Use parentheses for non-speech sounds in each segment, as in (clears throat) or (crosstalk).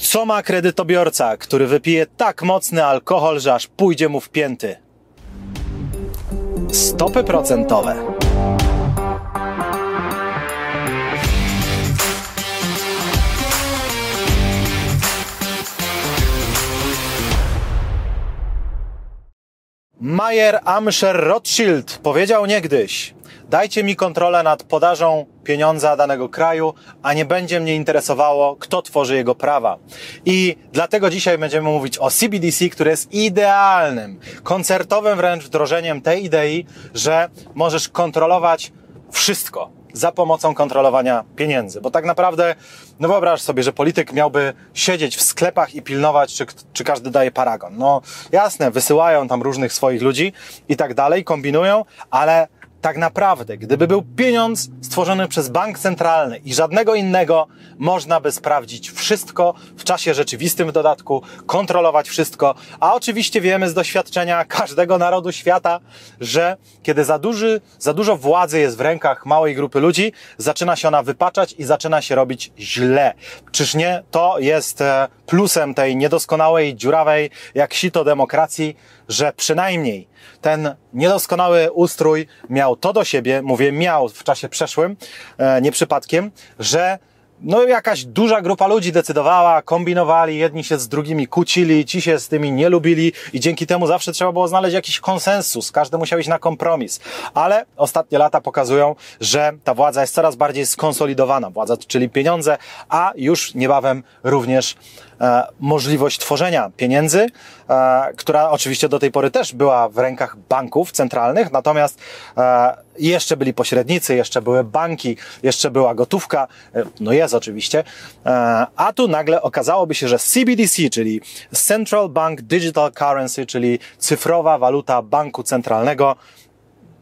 Co ma kredytobiorca, który wypije tak mocny alkohol, że aż pójdzie mu w pięty? Stopy procentowe. Mayer Amscher Rothschild powiedział niegdyś: Dajcie mi kontrolę nad podażą pieniądza danego kraju, a nie będzie mnie interesowało, kto tworzy jego prawa. I dlatego dzisiaj będziemy mówić o CBDC, który jest idealnym, koncertowym wręcz wdrożeniem tej idei, że możesz kontrolować wszystko za pomocą kontrolowania pieniędzy. Bo tak naprawdę, no wyobraź sobie, że polityk miałby siedzieć w sklepach i pilnować, czy, czy każdy daje paragon. No jasne, wysyłają tam różnych swoich ludzi i tak dalej, kombinują, ale tak naprawdę, gdyby był pieniądz stworzony przez bank centralny i żadnego innego, można by sprawdzić wszystko w czasie rzeczywistym w dodatku, kontrolować wszystko. A oczywiście wiemy z doświadczenia każdego narodu świata, że kiedy za, duży, za dużo władzy jest w rękach małej grupy ludzi, zaczyna się ona wypaczać i zaczyna się robić źle. Czyż nie? To jest e, plusem tej niedoskonałej, dziurawej, jak sito demokracji, że przynajmniej ten niedoskonały ustrój miał to do siebie, mówię miał w czasie przeszłym, e, nie przypadkiem, że no jakaś duża grupa ludzi decydowała, kombinowali, jedni się z drugimi kłócili, ci się z tymi nie lubili i dzięki temu zawsze trzeba było znaleźć jakiś konsensus, każdy musiał iść na kompromis. Ale ostatnie lata pokazują, że ta władza jest coraz bardziej skonsolidowana, władza, czyli pieniądze, a już niebawem również możliwość tworzenia pieniędzy, e, która oczywiście do tej pory też była w rękach banków centralnych, natomiast e, jeszcze byli pośrednicy, jeszcze były banki, jeszcze była gotówka, e, no jest oczywiście, e, a tu nagle okazałoby się, że CBDC, czyli Central Bank Digital Currency, czyli cyfrowa waluta banku centralnego,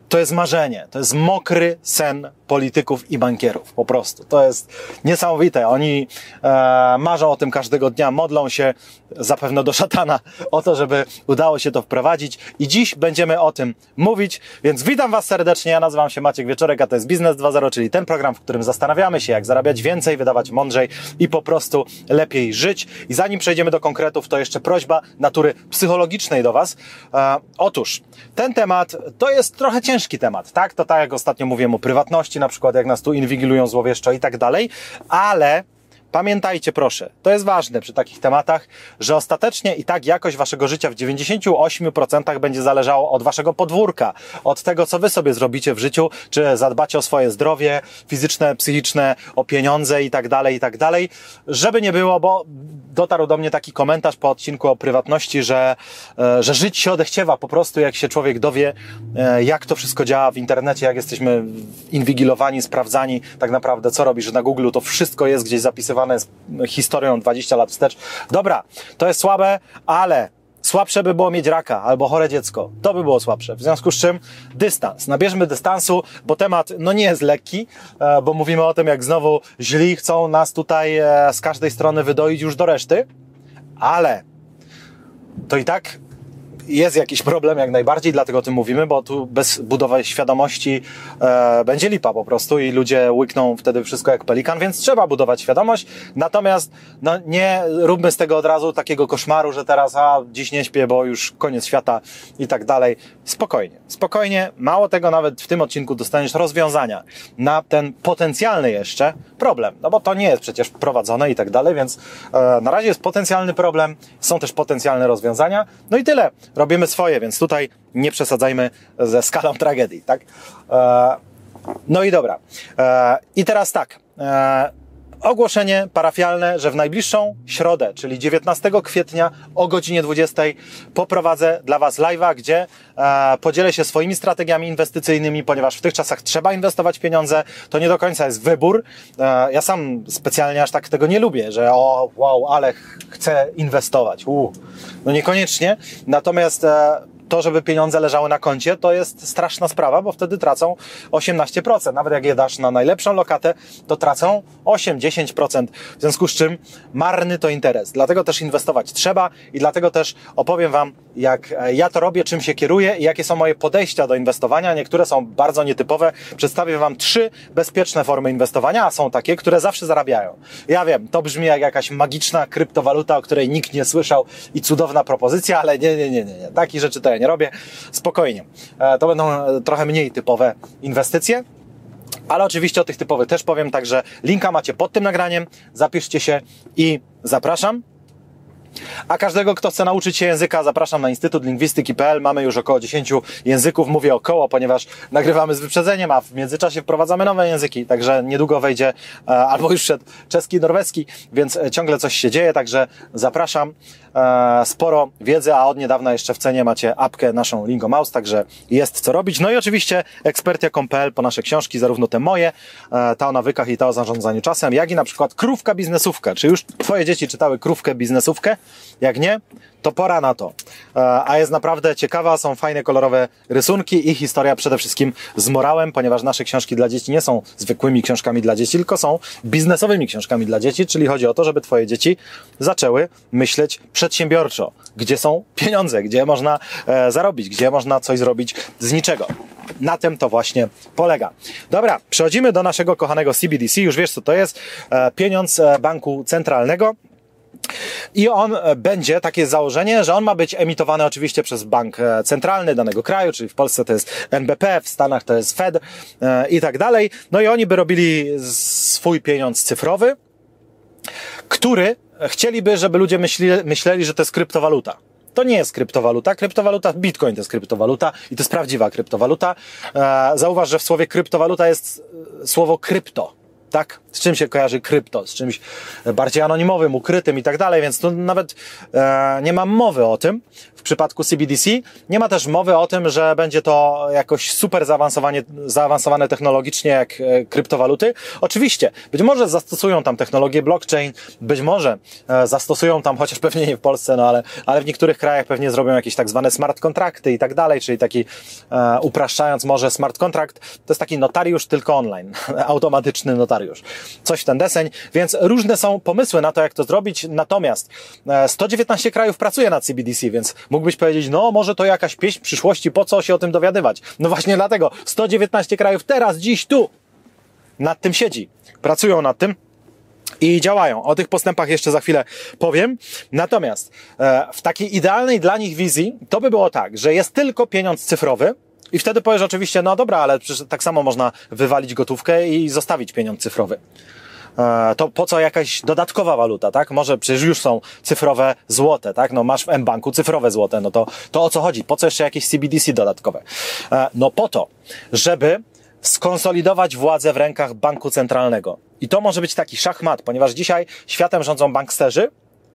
to jest marzenie, to jest mokry sen polityków i bankierów, po prostu. To jest niesamowite. Oni e, marzą o tym każdego dnia, modlą się zapewne do szatana (laughs) o to, żeby udało się to wprowadzić i dziś będziemy o tym mówić, więc witam Was serdecznie, ja nazywam się Maciek Wieczorek, a to jest Biznes 2.0, czyli ten program, w którym zastanawiamy się, jak zarabiać więcej, wydawać mądrzej i po prostu lepiej żyć. I zanim przejdziemy do konkretów, to jeszcze prośba natury psychologicznej do Was. E, otóż, ten temat to jest trochę ciężki temat, tak? To tak jak ostatnio mówiłem o prywatności, na przykład jak nas tu inwigilują złowieszczo i tak dalej, ale Pamiętajcie proszę, to jest ważne przy takich tematach, że ostatecznie i tak jakość waszego życia w 98% będzie zależało od waszego podwórka, od tego, co wy sobie zrobicie w życiu, czy zadbacie o swoje zdrowie fizyczne, psychiczne, o pieniądze i tak dalej, i tak dalej. Żeby nie było, bo dotarł do mnie taki komentarz po odcinku o prywatności, że, e, że żyć się odechciewa po prostu, jak się człowiek dowie, e, jak to wszystko działa w internecie, jak jesteśmy inwigilowani, sprawdzani tak naprawdę, co robisz na Google, to wszystko jest gdzieś zapisywane z historią 20 lat wstecz. Dobra, to jest słabe, ale Słabsze by było mieć raka albo chore dziecko. To by było słabsze. W związku z czym dystans. Nabierzmy dystansu, bo temat no nie jest lekki, e, bo mówimy o tym, jak znowu źli chcą nas tutaj e, z każdej strony wydoić już do reszty, ale to i tak jest jakiś problem jak najbardziej, dlatego o tym mówimy, bo tu bez budowy świadomości e, będzie lipa po prostu i ludzie łykną wtedy wszystko jak pelikan, więc trzeba budować świadomość. Natomiast no, nie róbmy z tego od razu takiego koszmaru, że teraz a dziś nie śpię, bo już koniec świata i tak dalej. Spokojnie, spokojnie. Mało tego, nawet w tym odcinku dostaniesz rozwiązania na ten potencjalny jeszcze problem, no bo to nie jest przecież prowadzone i tak dalej, więc e, na razie jest potencjalny problem, są też potencjalne rozwiązania. No i tyle. Robimy swoje, więc tutaj nie przesadzajmy ze skalą tragedii, tak? E, no i dobra. E, I teraz tak. Ogłoszenie parafialne, że w najbliższą środę, czyli 19 kwietnia o godzinie 20 poprowadzę dla Was live'a, gdzie e, podzielę się swoimi strategiami inwestycyjnymi, ponieważ w tych czasach trzeba inwestować pieniądze, to nie do końca jest wybór. E, ja sam specjalnie aż tak tego nie lubię, że o wow, ale chcę inwestować. No niekoniecznie. Natomiast e, to, żeby pieniądze leżały na koncie, to jest straszna sprawa, bo wtedy tracą 18%. Nawet jak je dasz na najlepszą lokatę, to tracą 8-10%. W związku z czym marny to interes. Dlatego też inwestować trzeba i dlatego też opowiem Wam, jak ja to robię, czym się kieruję i jakie są moje podejścia do inwestowania. Niektóre są bardzo nietypowe. Przedstawię Wam trzy bezpieczne formy inwestowania, a są takie, które zawsze zarabiają. Ja wiem, to brzmi jak jakaś magiczna kryptowaluta, o której nikt nie słyszał i cudowna propozycja, ale nie, nie, nie, nie. nie. Takich rzeczy to ja nie robię. Spokojnie. E, to będą e, trochę mniej typowe inwestycje. Ale oczywiście o tych typowych też powiem, także linka macie pod tym nagraniem. Zapiszcie się i zapraszam. A każdego, kto chce nauczyć się języka, zapraszam na Instytut Lingwistyki.pl. Mamy już około 10 języków, mówię około, ponieważ nagrywamy z wyprzedzeniem, a w międzyczasie wprowadzamy nowe języki, także niedługo wejdzie, e, albo już szedł czeski, norweski, więc ciągle coś się dzieje, także zapraszam. E, sporo wiedzy, a od niedawna jeszcze w cenie macie apkę naszą Lingomouse, także jest co robić. No i oczywiście ekspertia.pl po nasze książki, zarówno te moje, e, ta o nawykach i ta o zarządzaniu czasem, jak i na przykład krówka biznesówka. Czy już twoje dzieci czytały krówkę biznesówkę? Jak nie, to pora na to. E, a jest naprawdę ciekawa, są fajne, kolorowe rysunki i historia przede wszystkim z morałem, ponieważ nasze książki dla dzieci nie są zwykłymi książkami dla dzieci, tylko są biznesowymi książkami dla dzieci, czyli chodzi o to, żeby Twoje dzieci zaczęły myśleć przedsiębiorczo, gdzie są pieniądze, gdzie można e, zarobić, gdzie można coś zrobić z niczego. Na tym to właśnie polega. Dobra, przechodzimy do naszego kochanego CBDC. Już wiesz, co to jest. E, pieniądz banku centralnego. I on e, będzie, takie założenie, że on ma być emitowany oczywiście przez bank e, centralny danego kraju, czyli w Polsce to jest NBP, w Stanach to jest Fed e, i tak dalej. No i oni by robili swój pieniądz cyfrowy, który chcieliby, żeby ludzie myśleli, myśleli że to jest kryptowaluta. To nie jest kryptowaluta. Kryptowaluta, Bitcoin to jest kryptowaluta i to jest prawdziwa kryptowaluta. Zauważ, że w słowie kryptowaluta jest słowo krypto tak? Z czym się kojarzy krypto? Z czymś bardziej anonimowym, ukrytym i tak dalej, więc tu nawet e, nie mam mowy o tym w przypadku CBDC. Nie ma też mowy o tym, że będzie to jakoś super zaawansowanie, zaawansowane technologicznie jak e, kryptowaluty. Oczywiście, być może zastosują tam technologię blockchain, być może e, zastosują tam, chociaż pewnie nie w Polsce, no ale, ale w niektórych krajach pewnie zrobią jakieś tak zwane smart kontrakty i tak dalej, czyli taki, e, upraszczając może smart kontrakt, to jest taki notariusz tylko online, (laughs) automatyczny notariusz. Coś w ten deseń, więc różne są pomysły na to, jak to zrobić, natomiast 119 krajów pracuje nad CBDC, więc Mógłbyś powiedzieć, no może to jakaś pieśń przyszłości, po co się o tym dowiadywać? No właśnie dlatego 119 krajów teraz, dziś, tu nad tym siedzi. Pracują nad tym i działają. O tych postępach jeszcze za chwilę powiem. Natomiast e, w takiej idealnej dla nich wizji to by było tak, że jest tylko pieniądz cyfrowy, i wtedy powiesz oczywiście, no dobra, ale przecież tak samo można wywalić gotówkę i zostawić pieniądz cyfrowy. E, to po co jakaś dodatkowa waluta, tak? Może przecież już są cyfrowe złote, tak? No masz w M-Banku cyfrowe złote, no to, to o co chodzi? Po co jeszcze jakieś CBDC dodatkowe? E, no po to, żeby skonsolidować władzę w rękach banku centralnego. I to może być taki szachmat, ponieważ dzisiaj światem rządzą banksterzy,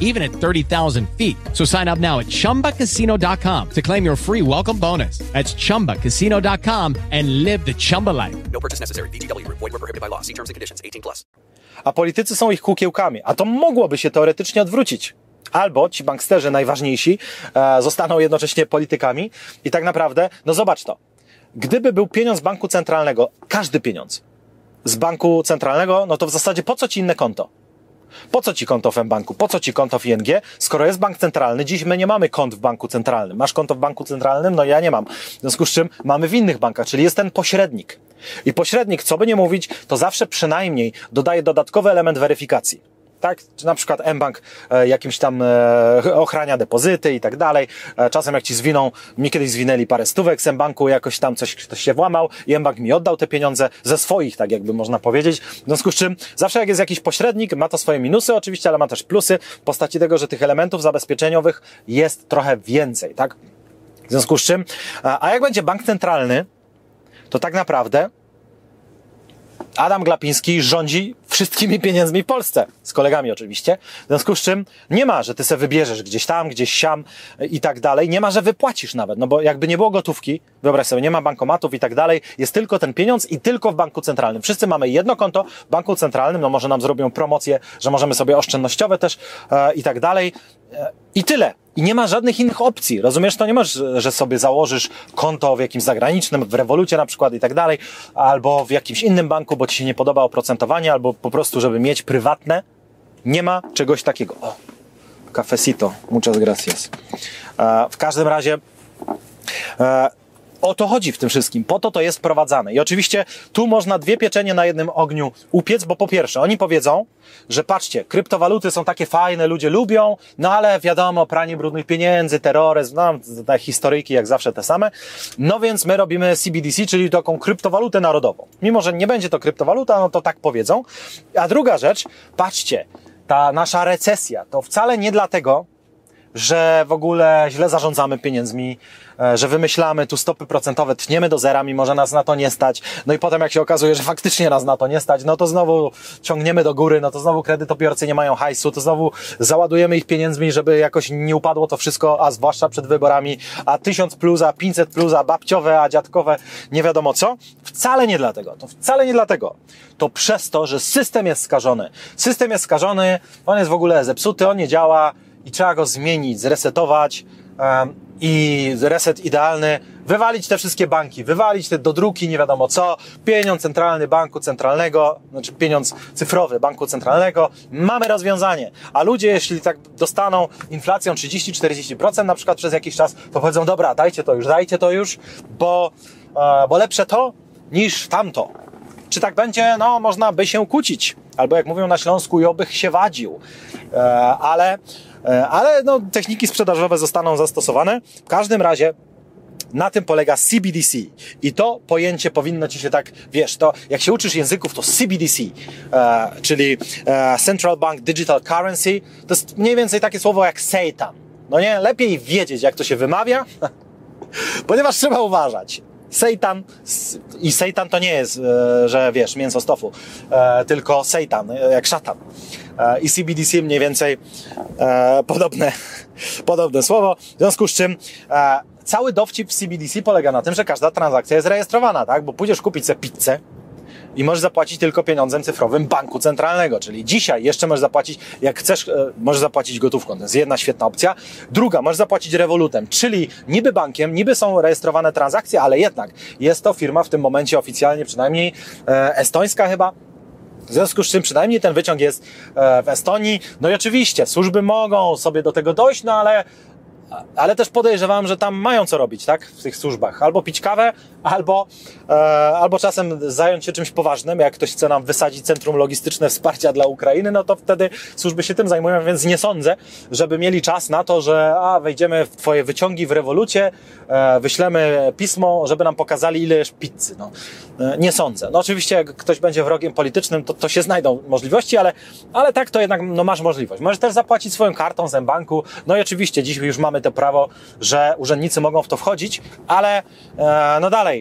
even at 30,000 feet. So sign up now at chumbacasino.com to claim your free welcome bonus. That's chumbacasino.com and live the Chumba life. No purchase necessary. VGW. Void were prohibited by law. See terms and conditions. 18 plus. a politycy są ich kukiełkami. A to mogłoby się teoretycznie odwrócić. Albo ci banksterzy najważniejsi e, zostaną jednocześnie politykami i tak naprawdę, no zobacz to. Gdyby był pieniądz banku centralnego, każdy pieniądz z banku centralnego, no to w zasadzie po co ci inne konto? Po co ci konto w banku? Po co ci konto w ING? Skoro jest bank centralny, dziś my nie mamy kont w banku centralnym. Masz konto w banku centralnym? No ja nie mam. W związku z czym mamy w innych bankach, czyli jest ten pośrednik. I pośrednik, co by nie mówić, to zawsze przynajmniej dodaje dodatkowy element weryfikacji tak? Czy na przykład mBank e, jakimś tam e, ochrania depozyty i tak dalej. E, czasem jak ci zwiną, mi kiedyś zwinęli parę stówek z mBanku, jakoś tam coś ktoś się włamał i mBank mi oddał te pieniądze ze swoich, tak jakby można powiedzieć. W związku z czym zawsze jak jest jakiś pośrednik, ma to swoje minusy oczywiście, ale ma też plusy w postaci tego, że tych elementów zabezpieczeniowych jest trochę więcej, tak? W związku z czym, a jak będzie bank centralny, to tak naprawdę Adam Glapiński rządzi wszystkimi pieniędzmi w Polsce. Z kolegami oczywiście. W związku z czym nie ma, że ty se wybierzesz gdzieś tam, gdzieś siam i tak dalej. Nie ma, że wypłacisz nawet. No bo jakby nie było gotówki, wyobraź sobie, nie ma bankomatów i tak dalej. Jest tylko ten pieniądz i tylko w banku centralnym. Wszyscy mamy jedno konto w banku centralnym. No może nam zrobią promocję, że możemy sobie oszczędnościowe też e, i tak dalej. E, I tyle. I nie ma żadnych innych opcji. Rozumiesz, to nie masz, że sobie założysz konto w jakimś zagranicznym, w rewolucie na przykład i tak dalej, albo w jakimś innym banku, bo ci się nie podoba oprocentowanie, albo po prostu, żeby mieć prywatne. Nie ma czegoś takiego. O, cafecito, muchas gracias. E, w każdym razie, e, o to chodzi w tym wszystkim, po to to jest prowadzane. I oczywiście tu można dwie pieczenie na jednym ogniu upiec, bo po pierwsze, oni powiedzą, że patrzcie, kryptowaluty są takie fajne, ludzie lubią, no ale wiadomo, pranie brudnych pieniędzy, terroryzm, no, te historyjki jak zawsze te same. No więc my robimy CBDC, czyli taką kryptowalutę narodową. Mimo, że nie będzie to kryptowaluta, no to tak powiedzą. A druga rzecz, patrzcie, ta nasza recesja to wcale nie dlatego, że w ogóle źle zarządzamy pieniędzmi, e, że wymyślamy tu stopy procentowe, tniemy do zera, mimo że nas na to nie stać. No i potem jak się okazuje, że faktycznie nas na to nie stać, no to znowu ciągniemy do góry, no to znowu kredytobiorcy nie mają hajsu, to znowu załadujemy ich pieniędzmi, żeby jakoś nie upadło to wszystko, a zwłaszcza przed wyborami, a 1000 plus, a 500 plus, a babciowe, a dziadkowe, nie wiadomo co. Wcale nie dlatego. To wcale nie dlatego. To przez to, że system jest skażony. System jest skażony, on jest w ogóle zepsuty, on nie działa, i trzeba go zmienić, zresetować um, i reset idealny, wywalić te wszystkie banki, wywalić te dodruki, nie wiadomo co, pieniądz centralny banku centralnego, znaczy pieniądz cyfrowy banku centralnego, mamy rozwiązanie. A ludzie, jeśli tak dostaną inflacją 30-40% na przykład przez jakiś czas, to powiedzą, dobra, dajcie to już, dajcie to już, bo, e, bo lepsze to niż tamto. Czy tak będzie? No, można by się kłócić. Albo jak mówią na Śląsku, jobych się wadził. E, ale ale no, techniki sprzedażowe zostaną zastosowane. W każdym razie na tym polega CBDC. I to pojęcie powinno ci się tak, wiesz, to jak się uczysz języków, to CBDC, e, czyli e, Central Bank Digital Currency, to jest mniej więcej takie słowo jak Satan. No nie, lepiej wiedzieć, jak to się wymawia, (laughs) ponieważ trzeba uważać. Satan i Satan to nie jest, e, że wiesz, mięso stofu, e, tylko Satan, e, jak szatan. I CBDC mniej więcej podobne, (laughs) podobne słowo, w związku z czym cały dowcip w CBDC polega na tym, że każda transakcja jest rejestrowana, tak? Bo pójdziesz kupić sobie pizzę, i możesz zapłacić tylko pieniądzem cyfrowym banku centralnego. Czyli dzisiaj jeszcze możesz zapłacić, jak chcesz, e, możesz zapłacić gotówką. To jest jedna świetna opcja. Druga, możesz zapłacić rewolutem, czyli niby bankiem, niby są rejestrowane transakcje, ale jednak jest to firma w tym momencie oficjalnie przynajmniej e, estońska chyba, w związku z czym przynajmniej ten wyciąg jest e, w Estonii. No i oczywiście służby mogą sobie do tego dojść, no ale ale też podejrzewam, że tam mają co robić, tak? W tych służbach. Albo pić kawę, albo, e, albo czasem zająć się czymś poważnym. Jak ktoś chce nam wysadzić centrum logistyczne wsparcia dla Ukrainy, no to wtedy służby się tym zajmują, więc nie sądzę, żeby mieli czas na to, że a, wejdziemy w twoje wyciągi w rewolucie, e, wyślemy pismo, żeby nam pokazali, ile jest pizzy. No, e, nie sądzę. No oczywiście, jak ktoś będzie wrogiem politycznym, to, to się znajdą możliwości, ale, ale tak to jednak no, masz możliwość. Możesz też zapłacić swoją kartą z banku. No i oczywiście, dziś już mamy to prawo, że urzędnicy mogą w to wchodzić, ale e, no dalej,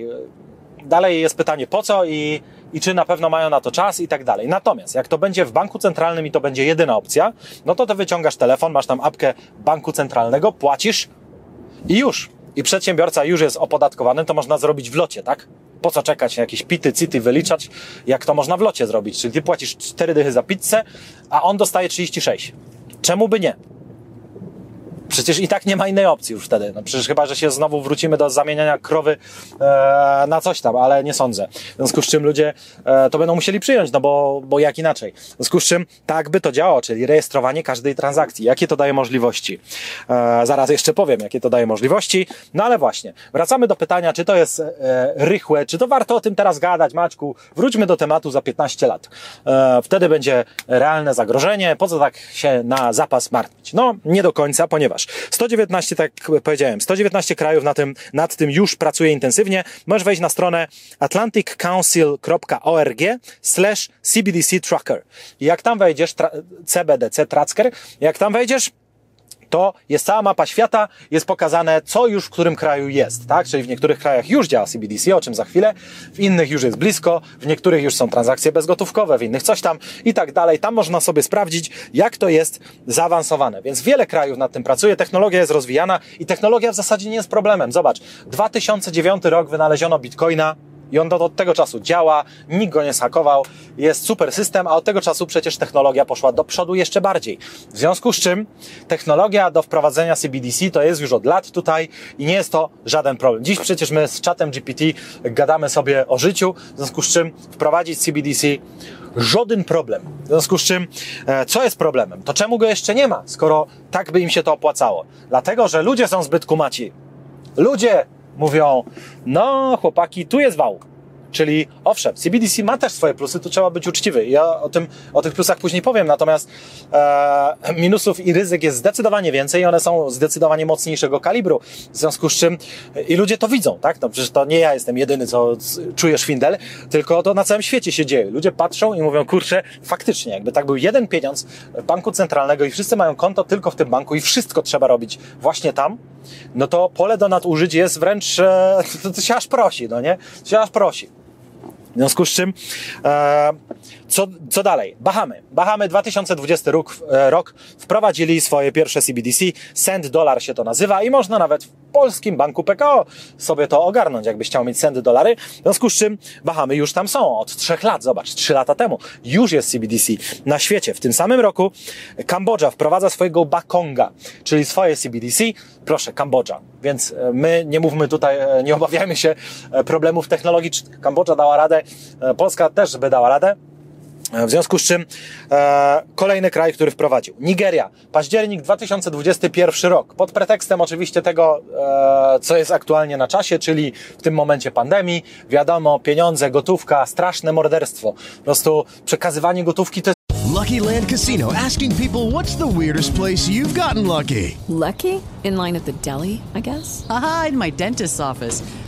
dalej jest pytanie po co i, i czy na pewno mają na to czas i tak dalej. Natomiast jak to będzie w banku centralnym i to będzie jedyna opcja, no to ty wyciągasz telefon, masz tam apkę banku centralnego, płacisz i już. I przedsiębiorca już jest opodatkowany, to można zrobić w locie, tak? po co czekać na jakieś pity, city wyliczać, jak to można w locie zrobić. Czyli ty płacisz 4 dychy za pizzę, a on dostaje 36. Czemu by nie? Przecież i tak nie ma innej opcji już wtedy. No przecież chyba, że się znowu wrócimy do zamieniania krowy e, na coś tam, ale nie sądzę. W związku z czym ludzie e, to będą musieli przyjąć, no bo, bo jak inaczej. W związku z czym tak by to działało, czyli rejestrowanie każdej transakcji. Jakie to daje możliwości? E, zaraz jeszcze powiem, jakie to daje możliwości. No ale właśnie, wracamy do pytania, czy to jest e, rychłe, czy to warto o tym teraz gadać, Maćku? Wróćmy do tematu za 15 lat. E, wtedy będzie realne zagrożenie. Po co tak się na zapas martwić? No, nie do końca, ponieważ 119, tak powiedziałem, 119 krajów na tym, nad tym już pracuje intensywnie. Możesz wejść na stronę atlanticcouncil.org slash cbdc tracker. Jak tam wejdziesz, CBDC tracker, jak tam wejdziesz, to jest cała mapa świata, jest pokazane, co już w którym kraju jest, tak? Czyli w niektórych krajach już działa CBDC, o czym za chwilę, w innych już jest blisko, w niektórych już są transakcje bezgotówkowe, w innych coś tam i tak dalej. Tam można sobie sprawdzić, jak to jest zaawansowane. Więc wiele krajów nad tym pracuje, technologia jest rozwijana i technologia w zasadzie nie jest problemem. Zobacz, 2009 rok wynaleziono bitcoina, i on od tego czasu działa, nikt go nie schakował, jest super system, a od tego czasu przecież technologia poszła do przodu jeszcze bardziej. W związku z czym technologia do wprowadzenia CBDC to jest już od lat tutaj i nie jest to żaden problem. Dziś przecież my z czatem GPT gadamy sobie o życiu, w związku z czym wprowadzić CBDC żaden problem. W związku z czym, e, co jest problemem? To czemu go jeszcze nie ma, skoro tak by im się to opłacało? Dlatego, że ludzie są zbyt kumaci. Ludzie mówią, no chłopaki, tu jest wał. Czyli owszem, CBDC ma też swoje plusy, tu trzeba być uczciwy. Ja o, tym, o tych plusach później powiem, natomiast e, minusów i ryzyk jest zdecydowanie więcej i one są zdecydowanie mocniejszego kalibru. W związku z czym i ludzie to widzą, tak? No przecież to nie ja jestem jedyny, co czuje szwindel, tylko to na całym świecie się dzieje. Ludzie patrzą i mówią, kurczę, faktycznie, jakby tak był jeden pieniądz banku centralnego i wszyscy mają konto tylko w tym banku i wszystko trzeba robić właśnie tam, no to pole do nadużyć jest wręcz, e, to, to się aż prosi, no nie? To się aż prosi. W związku z czym, e, co, co dalej? Bahamy. Bahamy 2020 rok, e, rok wprowadzili swoje pierwsze CBDC. Cent dolar się to nazywa i można nawet w polskim banku PKO sobie to ogarnąć, jakbyś chciał mieć cent dolary. W związku z czym Bahamy już tam są od trzech lat. Zobacz, trzy lata temu już jest CBDC na świecie. W tym samym roku Kambodża wprowadza swojego Bakonga, czyli swoje CBDC. Proszę, Kambodża. Więc e, my nie mówmy tutaj, e, nie obawiajmy się problemów technologicznych. Kambodża dała radę, Polska też by dała radę. W związku z czym e, kolejny kraj, który wprowadził. Nigeria, październik 2021 rok. Pod pretekstem oczywiście tego, e, co jest aktualnie na czasie, czyli w tym momencie pandemii. Wiadomo, pieniądze, gotówka, straszne morderstwo. Po prostu przekazywanie gotówki to Lucky Land Casino asking people what's the weirdest place you've gotten lucky? Lucky? In line at the deli, I guess? Aha, in my dentist's office.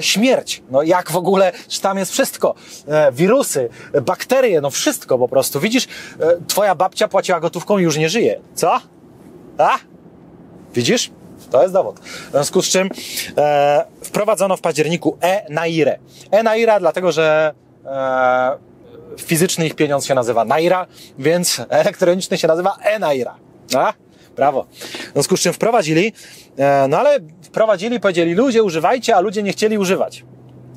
Śmierć. No jak w ogóle, tam jest wszystko. E, wirusy, bakterie, no wszystko po prostu. Widzisz, e, twoja babcia płaciła gotówką i już nie żyje. Co? A? Widzisz? To jest dowód. W związku z czym e, wprowadzono w październiku e-nairę. E-naira dlatego, że e, fizyczny ich pieniądz się nazywa naira, więc (laughs) elektroniczny się nazywa e-naira. A? Brawo. W związku z czym wprowadzili, e, no ale wprowadzili, powiedzieli ludzie używajcie, a ludzie nie chcieli używać.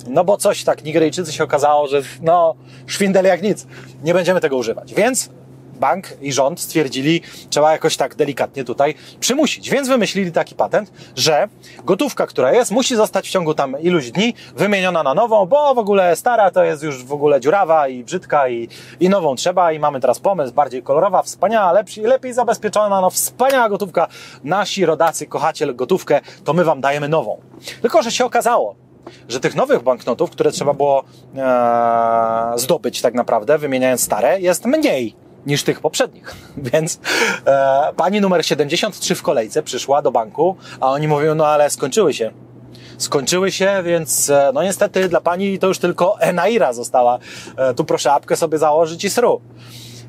No bo coś tak, Nigeryjczycy się okazało, że no, szwindel jak nic. Nie będziemy tego używać. Więc bank i rząd stwierdzili, trzeba jakoś tak delikatnie tutaj przymusić. Więc wymyślili taki patent, że gotówka, która jest, musi zostać w ciągu tam iluś dni wymieniona na nową, bo w ogóle stara to jest już w ogóle dziurawa i brzydka i, i nową trzeba i mamy teraz pomysł, bardziej kolorowa, wspaniała, lepsi, lepiej zabezpieczona, no wspaniała gotówka. Nasi rodacy kochacie gotówkę, to my wam dajemy nową. Tylko, że się okazało, że tych nowych banknotów, które trzeba było e, zdobyć tak naprawdę, wymieniając stare, jest mniej niż tych poprzednich. (laughs) Więc e, pani numer 73 w kolejce przyszła do banku, a oni mówią, no ale skończyły się. Skończyły się, więc e, no niestety dla pani to już tylko Enaira została. E, tu proszę apkę sobie założyć i sru.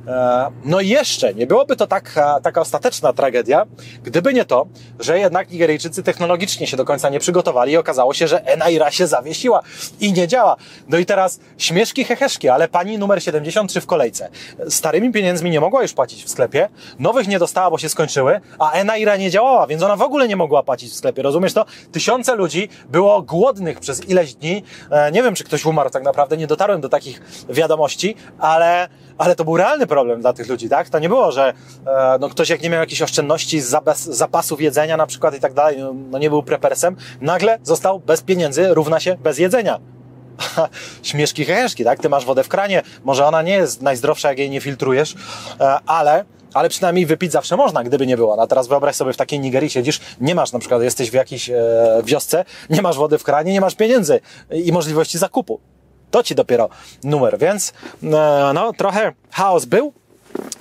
E, No i jeszcze nie byłoby to taka, taka ostateczna tragedia, gdyby nie to, że jednak Nigeryjczycy technologicznie się do końca nie przygotowali i okazało się, że Enaira się zawiesiła i nie działa. No i teraz śmieszki, heheszki, ale pani numer 73 w kolejce starymi pieniędzmi nie mogła już płacić w sklepie, nowych nie dostała, bo się skończyły, a Enaira nie działała, więc ona w ogóle nie mogła płacić w sklepie. Rozumiesz to? Tysiące ludzi było głodnych przez ileś dni. E, Nie wiem, czy ktoś umarł tak naprawdę, nie dotarłem do takich wiadomości, ale, ale to był realny problem dla tych ludzi, tak? To nie było, że e, no, ktoś jak nie miał jakichś oszczędności z zapasów jedzenia na przykład i tak dalej, no, no nie był prepersem, nagle został bez pieniędzy, równa się bez jedzenia. (laughs) Śmieszki heheszki, tak? Ty masz wodę w kranie, może ona nie jest najzdrowsza, jak jej nie filtrujesz, e, ale ale przynajmniej wypić zawsze można, gdyby nie było. No a teraz wyobraź sobie, w takiej Nigerii siedzisz, nie masz na przykład, jesteś w jakiejś e, wiosce, nie masz wody w kranie, nie masz pieniędzy i możliwości zakupu. To ci dopiero numer, więc e, no trochę chaos był,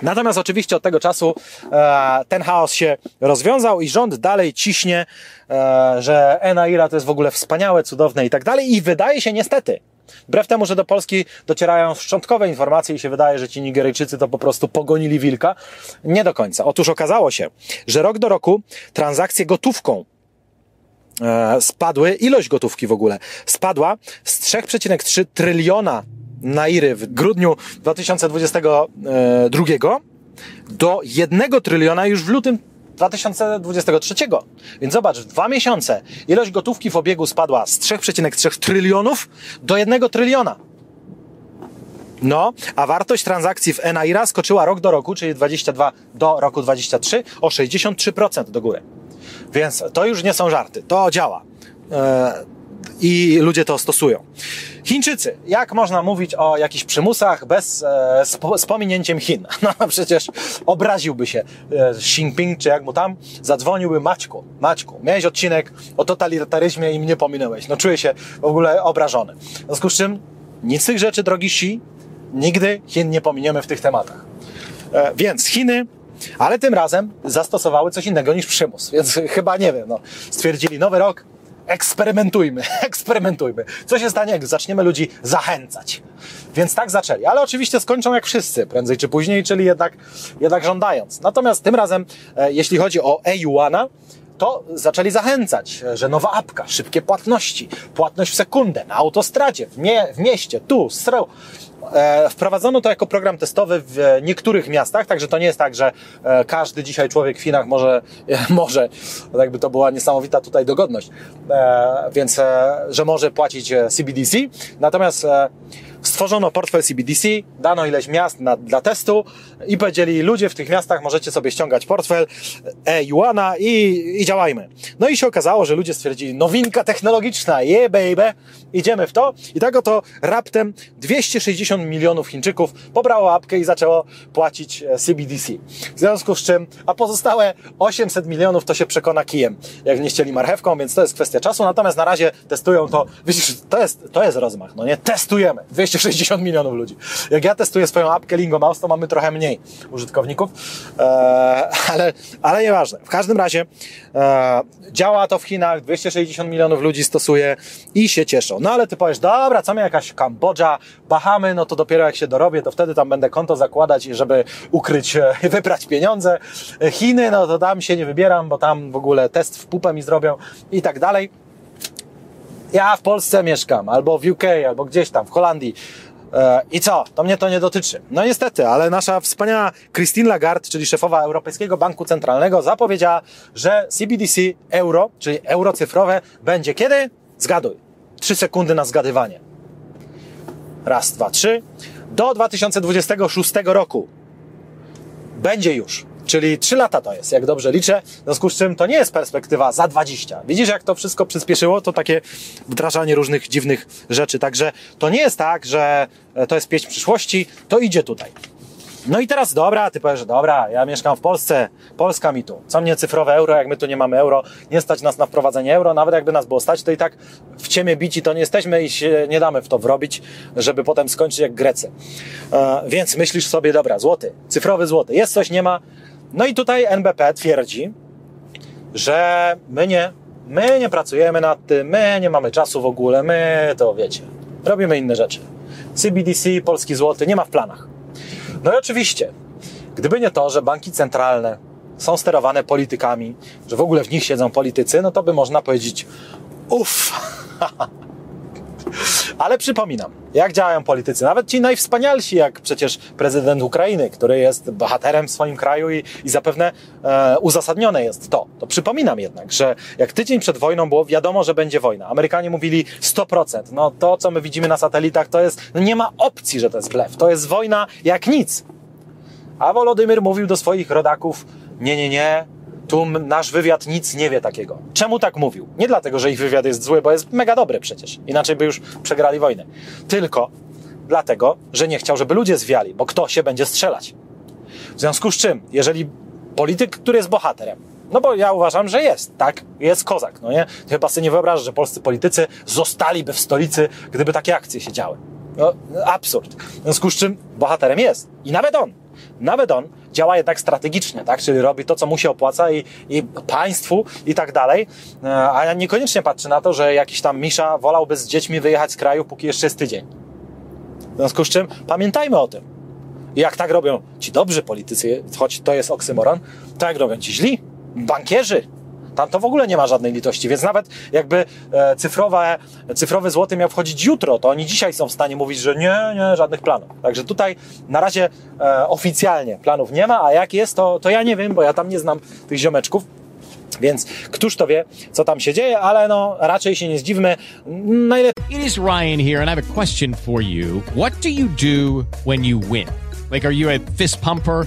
Natomiast oczywiście od tego czasu e, ten chaos się rozwiązał i rząd dalej ciśnie, e, że Enaira to jest w ogóle wspaniałe, cudowne i tak dalej. I wydaje się niestety, wbrew temu, że do Polski docierają szczątkowe informacje i się wydaje, że ci Nigeryjczycy to po prostu pogonili wilka, nie do końca. Otóż okazało się, że rok do roku transakcje gotówką spadły, ilość gotówki w ogóle spadła z 3,3 tryliona nairy w grudniu 2022 do 1 tryliona już w lutym 2023. Więc zobacz, w dwa miesiące ilość gotówki w obiegu spadła z 3,3 trylionów do 1 tryliona. No, a wartość transakcji w Enaira skoczyła rok do roku, czyli 22 do roku 23 o 63% do góry. Więc to już nie są żarty, to działa. E, I ludzie to stosują. Chińczycy. Jak można mówić o jakichś przymusach bez, e, z, po- z pominięciem Chin? (laughs) No przecież obraziłby się e, Xi Jinping, czy jak mu tam, zadzwoniłby Maćku, Maćku, miałeś odcinek o totalitaryzmie i mnie pominąłeś. No czuję się w ogóle obrażony. W związku z czym nic z tych rzeczy, drogi Xi, nigdy Chin nie pominiemy w tych tematach. E, więc Chiny, ale tym razem zastosowały coś innego niż przymus, więc (laughs) chyba nie wiem, no, stwierdzili nowy rok, eksperymentujmy, (laughs) eksperymentujmy. Co się stanie, jak zaczniemy ludzi zachęcać? Więc tak zaczęli, ale oczywiście skończą jak wszyscy, prędzej czy później, czyli jednak, jednak żądając. Natomiast tym razem, e, jeśli chodzi o e-Yuana, to zaczęli zachęcać, że nowa apka, szybkie płatności, płatność w sekundę, na autostradzie, w, mie w mieście, tu, sreł. E, wprowadzono to jako program testowy w niektórych miastach, także to nie jest tak, że e, każdy dzisiaj człowiek w Chinach może, e, (laughs) może, no jakby to była niesamowita tutaj dogodność, więc, że może płacić CBDC. Natomiast stworzono portfel CBDC, dano ileś miast na, dla testu i powiedzieli, ludzie w tych miastach możecie sobie ściągać portfel e-Yuana i, i działajmy. No i się okazało, że ludzie stwierdzili, nowinka technologiczna, yeah baby, idziemy w to. I tak oto raptem 260 milionów Chińczyków pobrało apkę i zaczęło płacić e, CBDC. W związku z czym, a pozostałe 800 milionów to się przekona kijem, jak nie chcieli marchewką, więc to jest kwestia czasu. Natomiast na razie testują to, widzisz, to jest, to jest rozmach, no nie? Testujemy. 260 milionów ludzi. Jak ja testuję swoją apkę Lingo Mouse, to mamy trochę mniej użytkowników, e, ale, ale nieważne. W każdym razie e, działa to w Chinach, 260 milionów ludzi stosuje i się cieszą. No ale ty powiesz, dobra, co mnie jakaś Kambodża, Bahamy, no to dopiero jak się dorobię, to wtedy tam będę konto zakładać, żeby ukryć, e, (laughs) wybrać pieniądze. Chiny, no to tam się nie wybieram, bo tam w ogóle test w pupę mi zrobią i tak dalej. Ja w Polsce mieszkam, albo w UK, albo gdzieś tam, w Holandii. E, I co? To mnie to nie dotyczy. No niestety, ale nasza wspaniała Christine Lagarde, czyli szefowa Europejskiego Banku Centralnego, zapowiedziała, że CBDC euro, czyli euro cyfrowe, będzie kiedy? Zgaduj. Trzy sekundy na zgadywanie. Raz, dwa, trzy. Do 2026 roku będzie już. Czyli 3 lata to jest, jak dobrze liczę. W związku z czym to nie jest perspektywa za 20. Widzisz, jak to wszystko przyspieszyło? To takie wdrażanie różnych dziwnych rzeczy. Także to nie jest tak, że to jest pieśń przyszłości, to idzie tutaj. No i teraz dobra, ty powiesz, dobra, ja mieszkam w Polsce, Polska mi tu. Co mnie cyfrowe euro, jak my tu nie mamy euro, nie stać nas na wprowadzenie euro, nawet jakby nas było stać, to i tak w ciemię bici to nie jesteśmy i się nie damy w to wrobić, żeby potem skończyć jak Grecy. E, więc myślisz sobie, dobra, złoty, cyfrowy złoty, jest coś, nie ma. No i tutaj NBP twierdzi, że my nie, my nie pracujemy nad tym, my nie mamy czasu w ogóle, my to wiecie, robimy inne rzeczy. CBDC, polski złoty, nie ma w planach. No i oczywiście, gdyby nie to, że banki centralne są sterowane politykami, że w ogóle w nich siedzą politycy, no to by można powiedzieć uff. (laughs) Ale przypominam, jak działają politycy, nawet ci najwspanialsi, jak przecież prezydent Ukrainy, który jest bohaterem w swoim kraju i, i zapewne e, uzasadnione jest to. To przypominam jednak, że jak tydzień przed wojną było wiadomo, że będzie wojna. Amerykanie mówili 100%. No to, co my widzimy na satelitach, to jest, no nie ma opcji, że to jest blef. To jest wojna jak nic. A Wolodymyr mówił do swoich rodaków, nie, nie, nie, tu nasz wywiad nic nie wie takiego. Czemu tak mówił? Nie dlatego, że ich wywiad jest zły, bo jest mega dobry przecież. Inaczej by już przegrali wojnę. Tylko dlatego, że nie chciał, żeby ludzie zwiali, bo kto się będzie strzelać? W związku z czym, jeżeli polityk, który jest bohaterem, no bo ja uważam, że jest, tak? Jest kozak, no nie? Chyba sobie nie wyobrażasz, że polscy politycy zostaliby w stolicy, gdyby takie akcje się działy. No, absurd. W związku z czym bohaterem jest. I nawet on. Nawet on działa jednak strategicznie, tak? Czyli robi to, co mu się opłaca i, i państwu i tak dalej. E, a niekoniecznie patrzę na to, że jakiś tam Misza wolałby z dziećmi wyjechać z kraju, póki jeszcze jest tydzień. W związku z czym pamiętajmy o tym. I jak tak robią ci dobrzy politycy, choć to jest oksymoron, to jak robią ci źli, bankierzy, tam to w ogóle nie ma żadnej litości, więc nawet jakby e, cyfrowe, cyfrowy złoty miał wchodzić jutro, to oni dzisiaj są w stanie mówić, że nie, nie, żadnych planów. Także tutaj na razie e, oficjalnie planów nie ma, a jak jest, to, to ja nie wiem, bo ja tam nie znam tych ziomeczków. Więc któż to wie, co tam się dzieje, ale no raczej się nie zdziwmy. Najlepiej. It is Ryan here, and I have a question for you. What do you do when you win? Like, are you a fist pumper?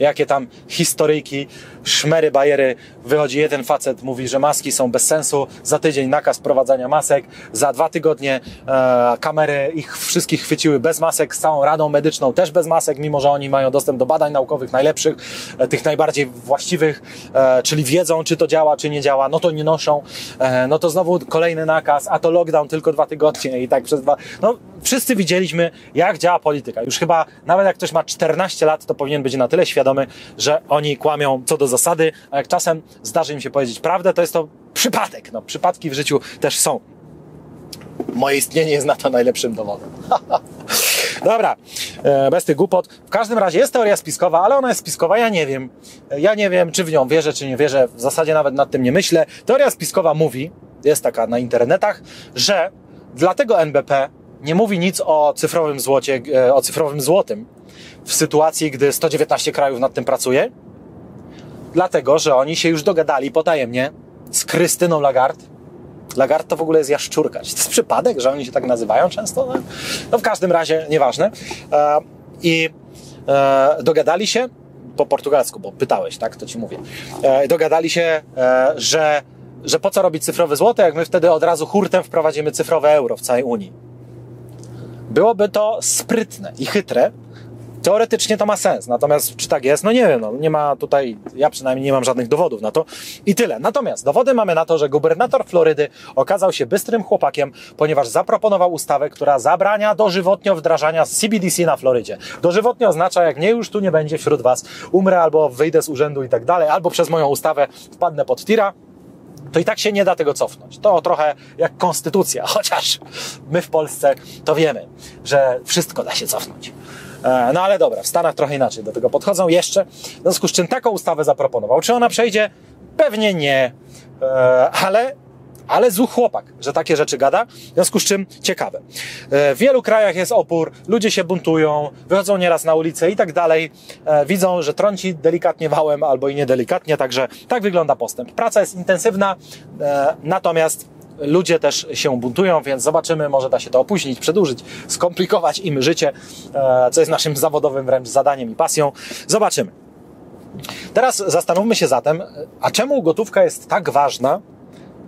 Jakie tam historyjki, szmery, bajery. Wychodzi jeden facet, mówi, że maski są bez sensu. Za tydzień nakaz prowadzenia masek. Za dwa tygodnie e, kamery ich wszystkich chwyciły bez masek, z całą radą medyczną też bez masek, mimo że oni mają dostęp do badań naukowych najlepszych, e, tych najbardziej właściwych, e, czyli wiedzą, czy to działa, czy nie działa. No to nie noszą. E, no to znowu kolejny nakaz, a to lockdown tylko dwa tygodnie i tak przez dwa. No, wszyscy widzieliśmy, jak działa polityka. Już chyba, nawet jak ktoś ma 14 lat, to powinien być na tyle świadomy, że oni kłamią co do zasady, a jak czasem zdarzy im się powiedzieć prawdę, to jest to przypadek. No, przypadki w życiu też są. Moje istnienie jest na to najlepszym dowodem. (laughs) Dobra, e, bez tych głupot. W każdym razie jest teoria spiskowa, ale ona jest spiskowa, ja nie wiem. Ja nie wiem, czy w nią wierzę, czy nie wierzę. W zasadzie nawet nad tym nie myślę. Teoria spiskowa mówi, jest taka na internetach, że dlatego NBP nie mówi nic o cyfrowym złocie, e, o cyfrowym złotym w sytuacji, gdy 119 krajów nad tym pracuje, dlatego, że oni się już dogadali potajemnie z Krystyną Lagarde. Lagarde to w ogóle jest jaszczurka. Czy to jest przypadek, że oni się tak nazywają często? No, no w każdym razie, nieważne. E, I e, dogadali się, po portugalsku, bo pytałeś, tak, to ci mówię. Dogadali się, że, że po co robić cyfrowe złoto, jak my wtedy od razu hurtem wprowadzimy cyfrowe euro w całej Unii. Byłoby to sprytne i chytre. Teoretycznie to ma sens, natomiast czy tak jest? No nie wiem, no, nie ma tutaj, ja przynajmniej nie mam żadnych dowodów na to i tyle. Natomiast dowody mamy na to, że gubernator Florydy okazał się bystrym chłopakiem, ponieważ zaproponował ustawę, która zabrania dożywotnio wdrażania CBDC na Florydzie. Dożywotnio oznacza, jak nie już tu nie będzie wśród Was, umrę albo wyjdę z urzędu i tak dalej, albo przez moją ustawę wpadnę pod tira, to i tak się nie da tego cofnąć. To trochę jak konstytucja, (laughs) chociaż my w Polsce to wiemy, że wszystko da się cofnąć. E, no ale dobra, w Stanach trochę inaczej do tego podchodzą jeszcze. W związku z czym taką ustawę zaproponował. Czy ona przejdzie? Pewnie nie. E, ale ale zły chłopak, że takie rzeczy gada. W związku z czym ciekawe. E, w wielu krajach jest opór, ludzie się buntują, wychodzą nieraz na ulicę i tak dalej. Widzą, że trąci delikatnie wałem albo i niedelikatnie, także tak wygląda postęp. Praca jest intensywna, natomiast ludzie też się buntują, więc zobaczymy, może da się to opóźnić, przedłużyć, skomplikować im życie, co jest naszym zawodowym wręcz zadaniem i pasją. Zobaczymy. Teraz zastanówmy się zatem, a czemu gotówka jest tak ważna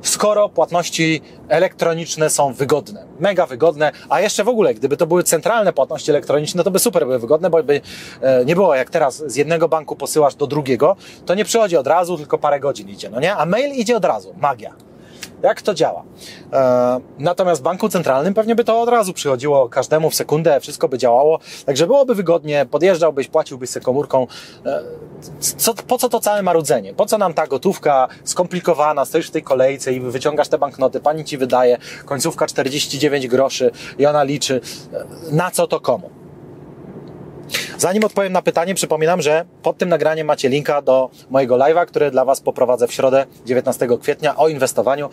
skoro płatności elektroniczne są wygodne, mega wygodne, a jeszcze w ogóle, gdyby to były centralne płatności elektroniczne, to by super były wygodne, bo by e, nie było jak teraz z jednego banku posyłasz do drugiego, to nie przychodzi od razu, tylko parę godzin idzie, no nie? A mail idzie od razu, magia. Jak to działa? E, natomiast banku centralnym pewnie by to od razu przychodziło każdemu w sekundę, wszystko by działało, także byłoby wygodnie, podjeżdżałbyś, płaciłbyś sobie komórką. E, co, po co to całe marudzenie? Po co nam ta gotówka skomplikowana, stoisz w tej kolejce i wyciągasz te banknoty, pani ci wydaje, końcówka 49 groszy i ona liczy. E, na co to komu? Zanim odpowiem na pytanie, przypominam, że pod tym nagraniem macie linka do mojego live'a, który dla Was poprowadzę w środę 19 kwietnia o inwestowaniu,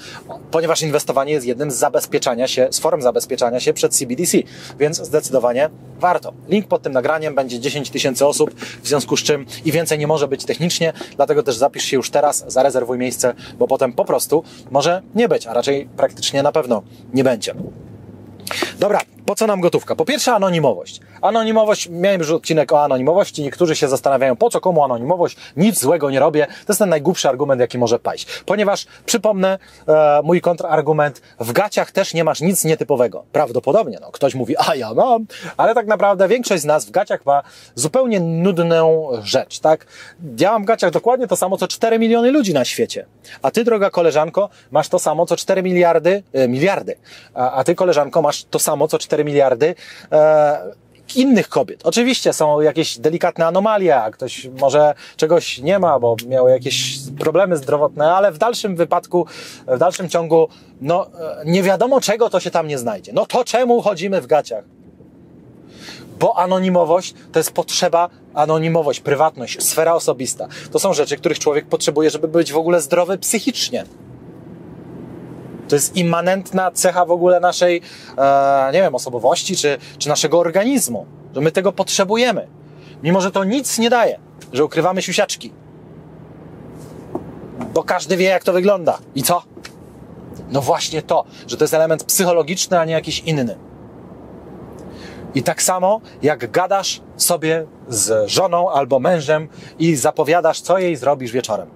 ponieważ inwestowanie jest jednym z zabezpieczania się, z form zabezpieczania się przed CBDC, więc zdecydowanie warto. Link pod tym nagraniem będzie 10 tysięcy osób, w związku z czym i więcej nie może być technicznie, dlatego też zapisz się już teraz, zarezerwuj miejsce, bo potem po prostu może nie być, a raczej praktycznie na pewno nie będzie. Dobra, po co nam gotówka? Po pierwsze anonimowość. Anonimowość, miałem już odcinek o anonimowości, niektórzy się zastanawiają, po co komu anonimowość, nic złego nie robię. To jest ten najgłupszy argument, jaki może paść. Ponieważ, przypomnę, e, mój kontrargument, w gaciach też nie masz nic nietypowego. Prawdopodobnie, no, ktoś mówi, a ja mam, ale tak naprawdę większość z nas w gaciach ma zupełnie nudną rzecz, tak? Ja mam w gaciach dokładnie to samo, co 4 miliony ludzi na świecie. A ty, droga koleżanko, masz to samo, co 4 miliardy, e, miliardy. A, a ty, koleżanko, masz to samo, co 4 miliardy e, innych kobiet. Oczywiście są jakieś delikatne anomalie, a ktoś może czegoś nie ma, bo miał jakieś problemy zdrowotne, ale w dalszym wypadku, w dalszym ciągu, no e, nie wiadomo czego to się tam nie znajdzie. No to czemu chodzimy w gaciach? Bo anonimowość to jest potrzeba, anonimowość, prywatność, sfera osobista. To są rzeczy, których człowiek potrzebuje, żeby być w ogóle zdrowy psychicznie. To jest immanentna cecha w ogóle naszej, e, nie wiem, osobowości czy, czy naszego organizmu, że my tego potrzebujemy. Mimo, że to nic nie daje, że ukrywamy siusiaczki. Bo każdy wie, jak to wygląda. I co? No właśnie to, że to jest element psychologiczny, a nie jakiś inny. I tak samo, jak gadasz sobie z żoną albo mężem i zapowiadasz, co jej zrobisz wieczorem.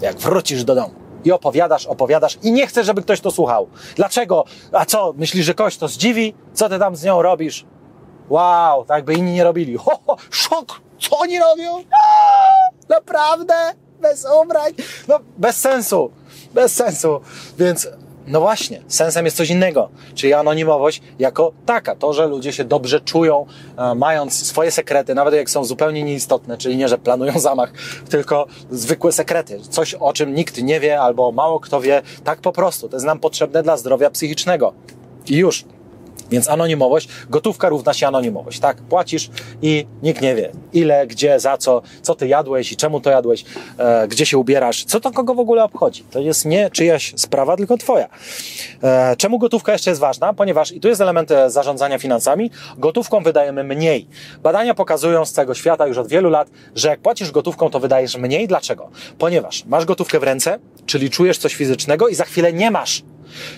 Jak wrócisz do domu i opowiadasz, opowiadasz i nie chcesz, żeby ktoś to słuchał. Dlaczego? A co, myślisz, że ktoś to zdziwi? Co ty tam z nią robisz? Wow, tak by inni nie robili. Ho, ho, szok! Co oni robią? Naprawdę? Bez ubrań? No, bez sensu. Bez sensu. Więc no właśnie, sensem jest coś innego, czyli anonimowość jako taka, to, że ludzie się dobrze czują, e, mając swoje sekrety, nawet jak są zupełnie nieistotne, czyli nie, że planują (laughs) zamach, tylko zwykłe sekrety, coś o czym nikt nie wie albo mało kto wie, tak po prostu, to jest nam potrzebne dla zdrowia psychicznego. I już. Więc anonimowość, gotówka równa się anonimowość, tak? Płacisz i nikt nie wie ile, gdzie, za co, co ty jadłeś i czemu to jadłeś, e, gdzie się ubierasz, co to kogo w ogóle obchodzi. To jest nie czyjaś sprawa, tylko twoja. E, czemu gotówka jeszcze jest ważna? Ponieważ, i tu jest element e, zarządzania finansami, gotówką wydajemy mniej. Badania pokazują z całego świata już od wielu lat, że jak płacisz gotówką, to wydajesz mniej. Dlaczego? Ponieważ masz gotówkę w ręce, czyli czujesz coś fizycznego i za chwilę nie masz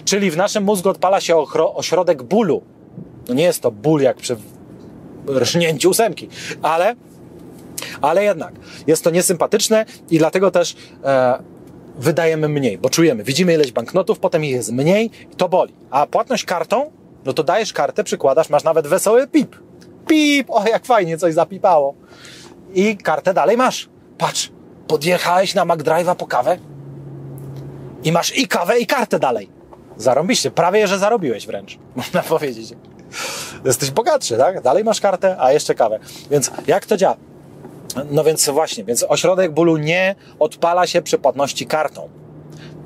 Czyli w naszym mózgu odpala się ośrodek bólu. No nie jest to ból jak przy rżnięciu ósemki, ale, ale jednak jest to niesympatyczne i dlatego też e, wydajemy mniej, bo czujemy, widzimy ileś banknotów, potem ich jest mniej i to boli. A płatność kartą, no to dajesz kartę, przykładasz, masz nawet wesoły pip. Pip, o jak fajnie coś zapipało. I kartę dalej masz. Patrz, podjechałeś na McDrive'a po kawę i masz i kawę, i kartę dalej. Zarąbiście, prawie że zarobiłeś wręcz, (laughs) można powiedzieć. Jesteś bogatszy, tak? Dalej masz kartę, a jeszcze kawę. Więc jak to działa? No więc właśnie, więc ośrodek bólu nie odpala się przy płatności kartą.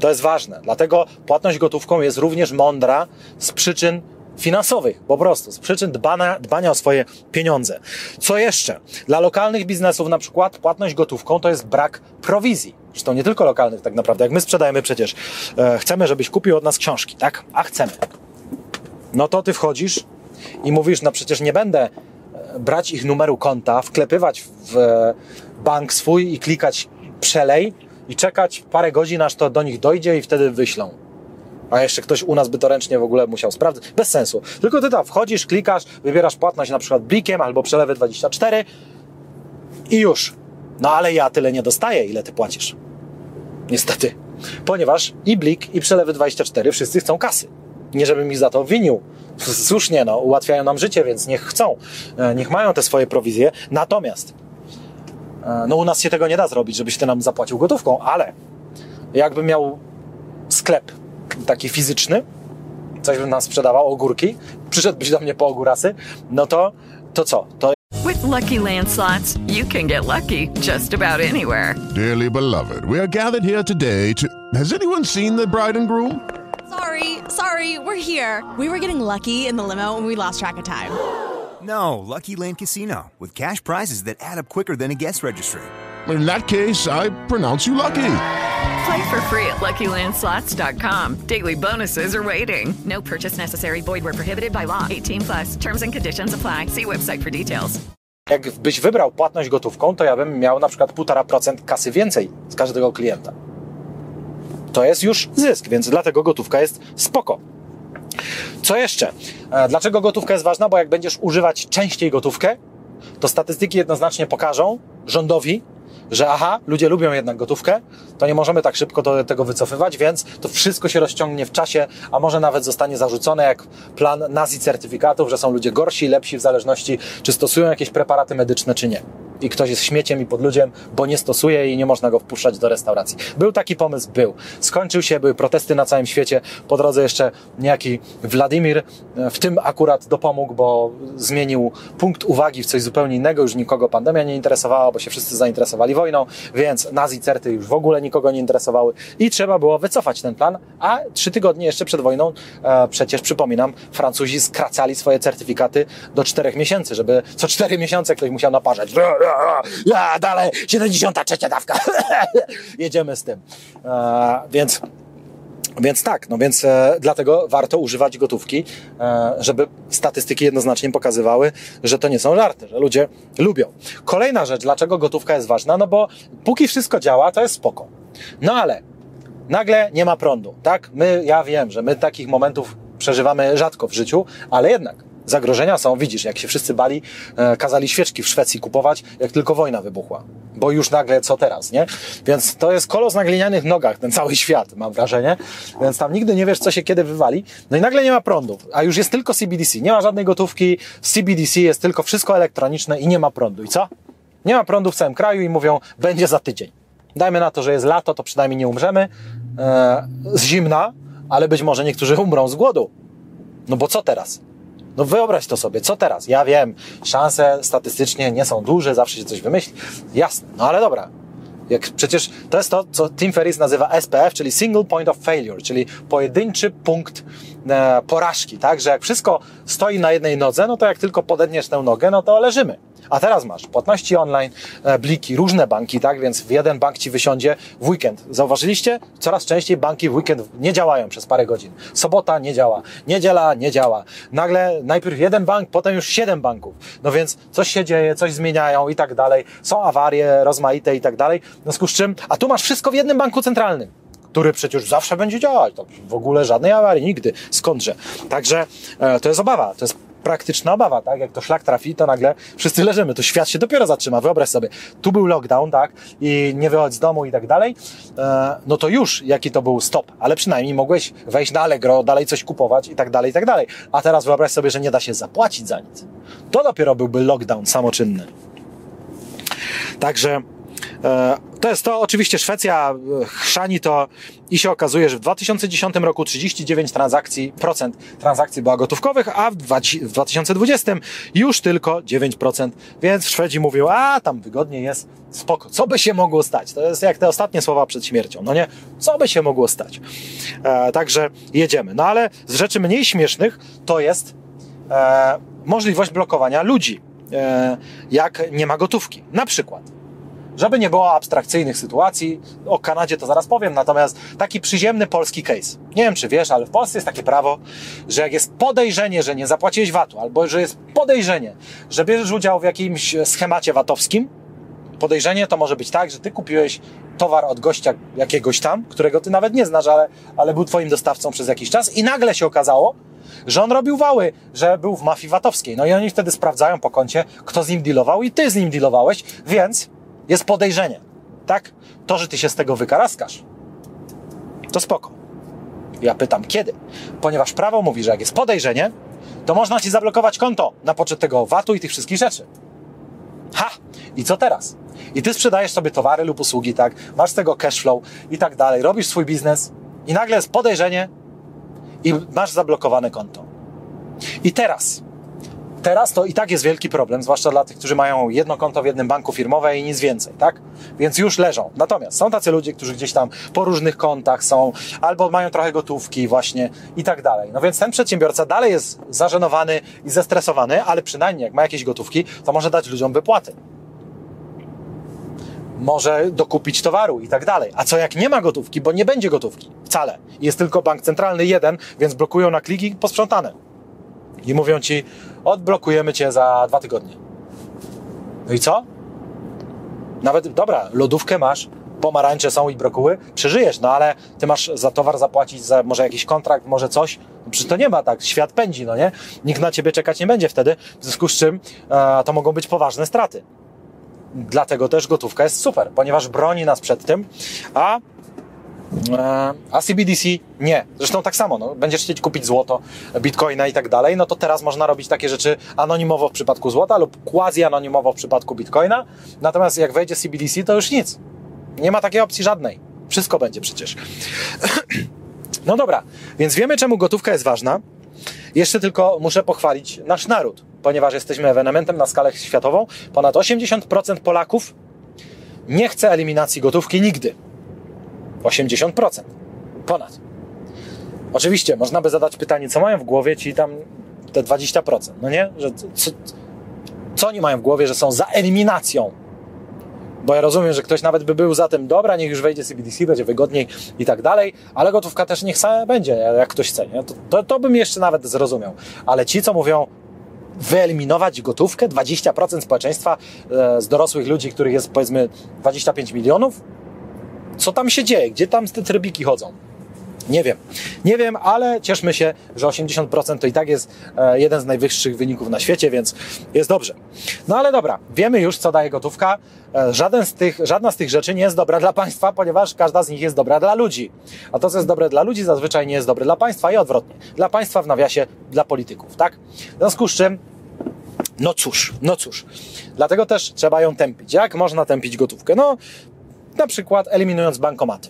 To jest ważne. Dlatego płatność gotówką jest również mądra z przyczyn finansowych, po prostu, z przyczyn dbania, dbania o swoje pieniądze. Co jeszcze? Dla lokalnych biznesów na przykład płatność gotówką to jest brak prowizji. Zresztą nie tylko lokalnych tak naprawdę. Jak my sprzedajemy przecież, e, chcemy, żebyś kupił od nas książki, tak? A chcemy. No to ty wchodzisz i mówisz, no przecież nie będę e, brać ich numeru konta, wklepywać w e, bank swój i klikać przelej i czekać parę godzin, aż to do nich dojdzie i wtedy wyślą. A jeszcze ktoś u nas by to ręcznie w ogóle musiał sprawdzić. Bez sensu. Tylko ty tam wchodzisz, klikasz, wybierasz płatność na przykład blikiem albo przelewy 24 i już. No ale ja tyle nie dostaję, ile ty płacisz. Niestety. Ponieważ i Blik, i Przelewy 24 wszyscy chcą kasy. Nie żebym ich za to winił. (laughs) Słusznie, no, ułatwiają nam życie, więc niech chcą. E, Niech mają te swoje prowizje. Natomiast e, no u nas się tego nie da zrobić, żebyś ty nam zapłacił gotówką, ale jakbym miał sklep taki fizyczny, coś bym nam sprzedawał, ogórki, przyszedłbyś do mnie po ogórasy, no to, to co? To With Lucky Land slots, you can get lucky just about anywhere. Dearly beloved, we are gathered here today to. Has anyone seen the bride and groom? Sorry, sorry, we're here. We were getting lucky in the limo and we lost track of time. No, Lucky Land Casino, with cash prizes that add up quicker than a guest registry. In that case, I pronounce you lucky. Play for free at LuckyLandSlots.com. Daily bonuses are waiting. No purchase necessary. Void where prohibited by law. 18 plus. Terms and conditions apply. See website for details. jakbyś wybrał płatność gotówką, to ja bym miał na przykład 1,5% kasy więcej z każdego klienta. To jest już zysk, więc dlatego gotówka jest spoko. Co jeszcze? E, Dlaczego gotówka jest ważna? Bo jak będziesz używać częściej gotówkę, to statystyki jednoznacznie pokażą rządowi, że aha, ludzie lubią jednak gotówkę, to nie możemy tak szybko do tego wycofywać, więc to wszystko się rozciągnie w czasie, a może nawet zostanie zarzucone jak plan nazi certyfikatów, że są ludzie gorsi, lepsi w zależności, czy stosują jakieś preparaty medyczne, czy nie. I ktoś jest śmieciem i podludziem, bo nie stosuje i nie można go wpuszczać do restauracji. Był taki pomysł, był. Skończył się, były protesty na całym świecie. Po drodze jeszcze niejaki Władimir e, w tym akurat dopomógł, bo zmienił punkt uwagi w coś zupełnie innego. Już nikogo pandemia nie interesowała, bo się wszyscy zainteresowali wojną, więc już w ogóle nikogo nie interesowały i trzeba było wycofać ten plan, a trzy tygodnie jeszcze przed wojną e, przecież przypominam, Francuzi skracali swoje certyfikaty do czterech miesięcy, żeby co cztery miesiące ktoś musiał naparzać. Ja, dalej, 73 dawka. (laughs) Jedziemy z tym. E, więc więc tak, no więc e, dlatego warto używać gotówki, e, żeby statystyki jednoznacznie pokazywały, że to nie są żarty, że ludzie lubią. Kolejna rzecz, dlaczego gotówka jest ważna, no bo póki wszystko działa, to jest spoko. No ale nagle nie ma prądu, tak? My, ja wiem, że my takich momentów przeżywamy rzadko w życiu, ale jednak zagrożenia są, widzisz, jak się wszyscy bali, e, kazali świeczki w Szwecji kupować, jak tylko wojna wybuchła. Bo już nagle co teraz, nie? Więc to jest kolos na glinianych nogach, ten cały świat, mam wrażenie. Więc tam nigdy nie wiesz, co się kiedy wywali. No i nagle nie ma prądu, a już jest tylko CBDC. Nie ma żadnej gotówki, w CBDC jest tylko wszystko elektroniczne i nie ma prądu. I co? Nie ma prądu w całym kraju i mówią, będzie za tydzień. Dajmy na to, że jest lato, to przynajmniej nie umrzemy e, z zimna, ale być może niektórzy umrą z głodu. No bo co teraz? No wyobraź to sobie, co teraz? Ja wiem, szanse statystycznie nie są duże, zawsze się coś wymyśli. Jasne, no ale dobra. Jak przecież to jest to, co Tim Ferriss nazywa SPF, czyli Single Point of Failure, czyli pojedynczy punkt e, porażki, tak? Że jak wszystko stoi na jednej nodze, no to jak tylko podetniesz tę nogę, no to leżymy. A teraz masz płatności online, e, bliki, różne banki, tak? Więc w jeden bank ci wysiądzie w weekend. Zauważyliście? Coraz częściej banki w weekend nie działają przez parę godzin. Sobota nie działa, niedziela nie działa. Nagle najpierw jeden bank, potem już siedem banków. No więc coś się dzieje, coś zmieniają i tak dalej. Są awarie rozmaite i tak dalej. W związku z czym, a tu masz wszystko w jednym banku centralnym który przecież zawsze będzie działać. To w ogóle żadnej awarii, nigdy. Skądże? Także e, to jest obawa. To jest praktyczna obawa, tak? Jak to szlak trafi, to nagle wszyscy leżymy. To świat się dopiero zatrzyma. Wyobraź sobie, tu był lockdown, tak? I nie wychodź z domu i tak dalej. E, no to już jaki to był stop. Ale przynajmniej mogłeś wejść na Allegro, dalej coś kupować i tak dalej, i tak dalej. A teraz wyobraź sobie, że nie da się zapłacić za nic. To dopiero byłby lockdown samoczynny. Także to jest to, oczywiście Szwecja e, chrzani to i się okazuje, że w 2010 roku 39 transakcji, procent transakcji była gotówkowych, a w 2020 już tylko 9%. Więc Szwedzi mówią, a tam wygodnie jest, spoko, co by się mogło stać? To jest jak te ostatnie słowa przed śmiercią, no nie? Co by się mogło stać? E, także jedziemy. No ale z rzeczy mniej śmiesznych to jest e, możliwość blokowania ludzi, e, jak nie ma gotówki. Na przykład żeby nie było abstrakcyjnych sytuacji, o Kanadzie to zaraz powiem, natomiast taki przyziemny polski case. Nie wiem, czy wiesz, ale w Polsce jest takie prawo, że jak jest podejrzenie, że nie zapłaciłeś VAT-u, albo że jest podejrzenie, że bierzesz udział w jakimś schemacie VAT-owskim, podejrzenie to może być tak, że ty kupiłeś towar od gościa jakiegoś tam, którego ty nawet nie znasz, ale, ale był twoim dostawcą przez jakiś czas i nagle się okazało, że on robił wały, że był w mafii VAT-owskiej. No i oni wtedy sprawdzają po koncie, kto z nim dealował i ty z nim dealowałeś, więc jest podejrzenie, tak? To, że ty się z tego wykaraskasz, to spoko. Ja pytam, kiedy? Ponieważ prawo mówi, że jak jest podejrzenie, to można ci zablokować konto na poczet tego VAT-u i tych wszystkich rzeczy. Ha! I co teraz? I ty sprzedajesz sobie towary lub usługi, tak? Masz z tego cash flow i tak dalej, robisz swój biznes i nagle jest podejrzenie i masz zablokowane konto. I teraz, teraz to i tak jest wielki problem, zwłaszcza dla tych, którzy mają jedno konto w jednym banku firmowe i nic więcej, tak? Więc już leżą. Natomiast są tacy ludzie, którzy gdzieś tam po różnych kontach są, albo mają trochę gotówki właśnie i tak dalej. No więc ten przedsiębiorca dalej jest zażenowany i zestresowany, ale przynajmniej jak ma jakieś gotówki, to może dać ludziom wypłaty. Może dokupić towaru i tak dalej. A co jak nie ma gotówki, bo nie będzie gotówki wcale. Jest tylko bank centralny jeden, więc blokują na kliki posprzątane. I mówią ci, odblokujemy cię za dwa tygodnie. No i co? Nawet, dobra, lodówkę masz, pomarańcze są i brokuły, przeżyjesz, no ale ty masz za towar zapłacić, za może jakiś kontrakt, może coś. No przecież to nie ma tak, świat pędzi, no nie? Nikt na ciebie czekać nie będzie wtedy, w związku z czym e, to mogą być poważne straty. Dlatego też gotówka jest super, ponieważ broni nas przed tym, a a CBDC nie. Zresztą tak samo, no, będziesz chcieć kupić złoto, bitcoina i tak dalej, no to teraz można robić takie rzeczy anonimowo w przypadku złota lub quasi-anonimowo w przypadku bitcoina. Natomiast jak wejdzie CBDC, to już nic. Nie ma takiej opcji żadnej. Wszystko będzie przecież. (clears throat) No dobra, więc wiemy czemu gotówka jest ważna. Jeszcze tylko muszę pochwalić nasz naród, ponieważ jesteśmy ewenementem na skalę światową. Ponad 80% Polaków nie chce eliminacji gotówki nigdy. 80%. Ponad. Oczywiście, można by zadać pytanie, co mają w głowie ci tam te 20%, no nie? Że co, co oni mają w głowie, że są za eliminacją? Bo ja rozumiem, że ktoś nawet by był za tym, dobra, niech już wejdzie CBDC, będzie wygodniej i tak dalej, ale gotówka też niech sama będzie, jak ktoś chce, nie? To, to, to bym jeszcze nawet zrozumiał. Ale ci, co mówią, wyeliminować gotówkę, 20% społeczeństwa e, z dorosłych ludzi, których jest powiedzmy 25 milionów, co tam się dzieje? Gdzie tam te trybiki chodzą? Nie wiem. Nie wiem, ale cieszmy się, że 80% to i tak jest e, jeden z najwyższych wyników na świecie, więc jest dobrze. No ale dobra, wiemy już, co daje gotówka. E, żaden z tych, żadna z tych rzeczy nie jest dobra dla państwa, ponieważ każda z nich jest dobra dla ludzi. A to, co jest dobre dla ludzi, zazwyczaj nie jest dobre dla państwa i odwrotnie. Dla państwa w nawiasie dla polityków, tak? W związku z czym no cóż, no cóż. Dlatego też trzeba ją tępić. Jak można tępić gotówkę? No, na przykład eliminując bankomaty.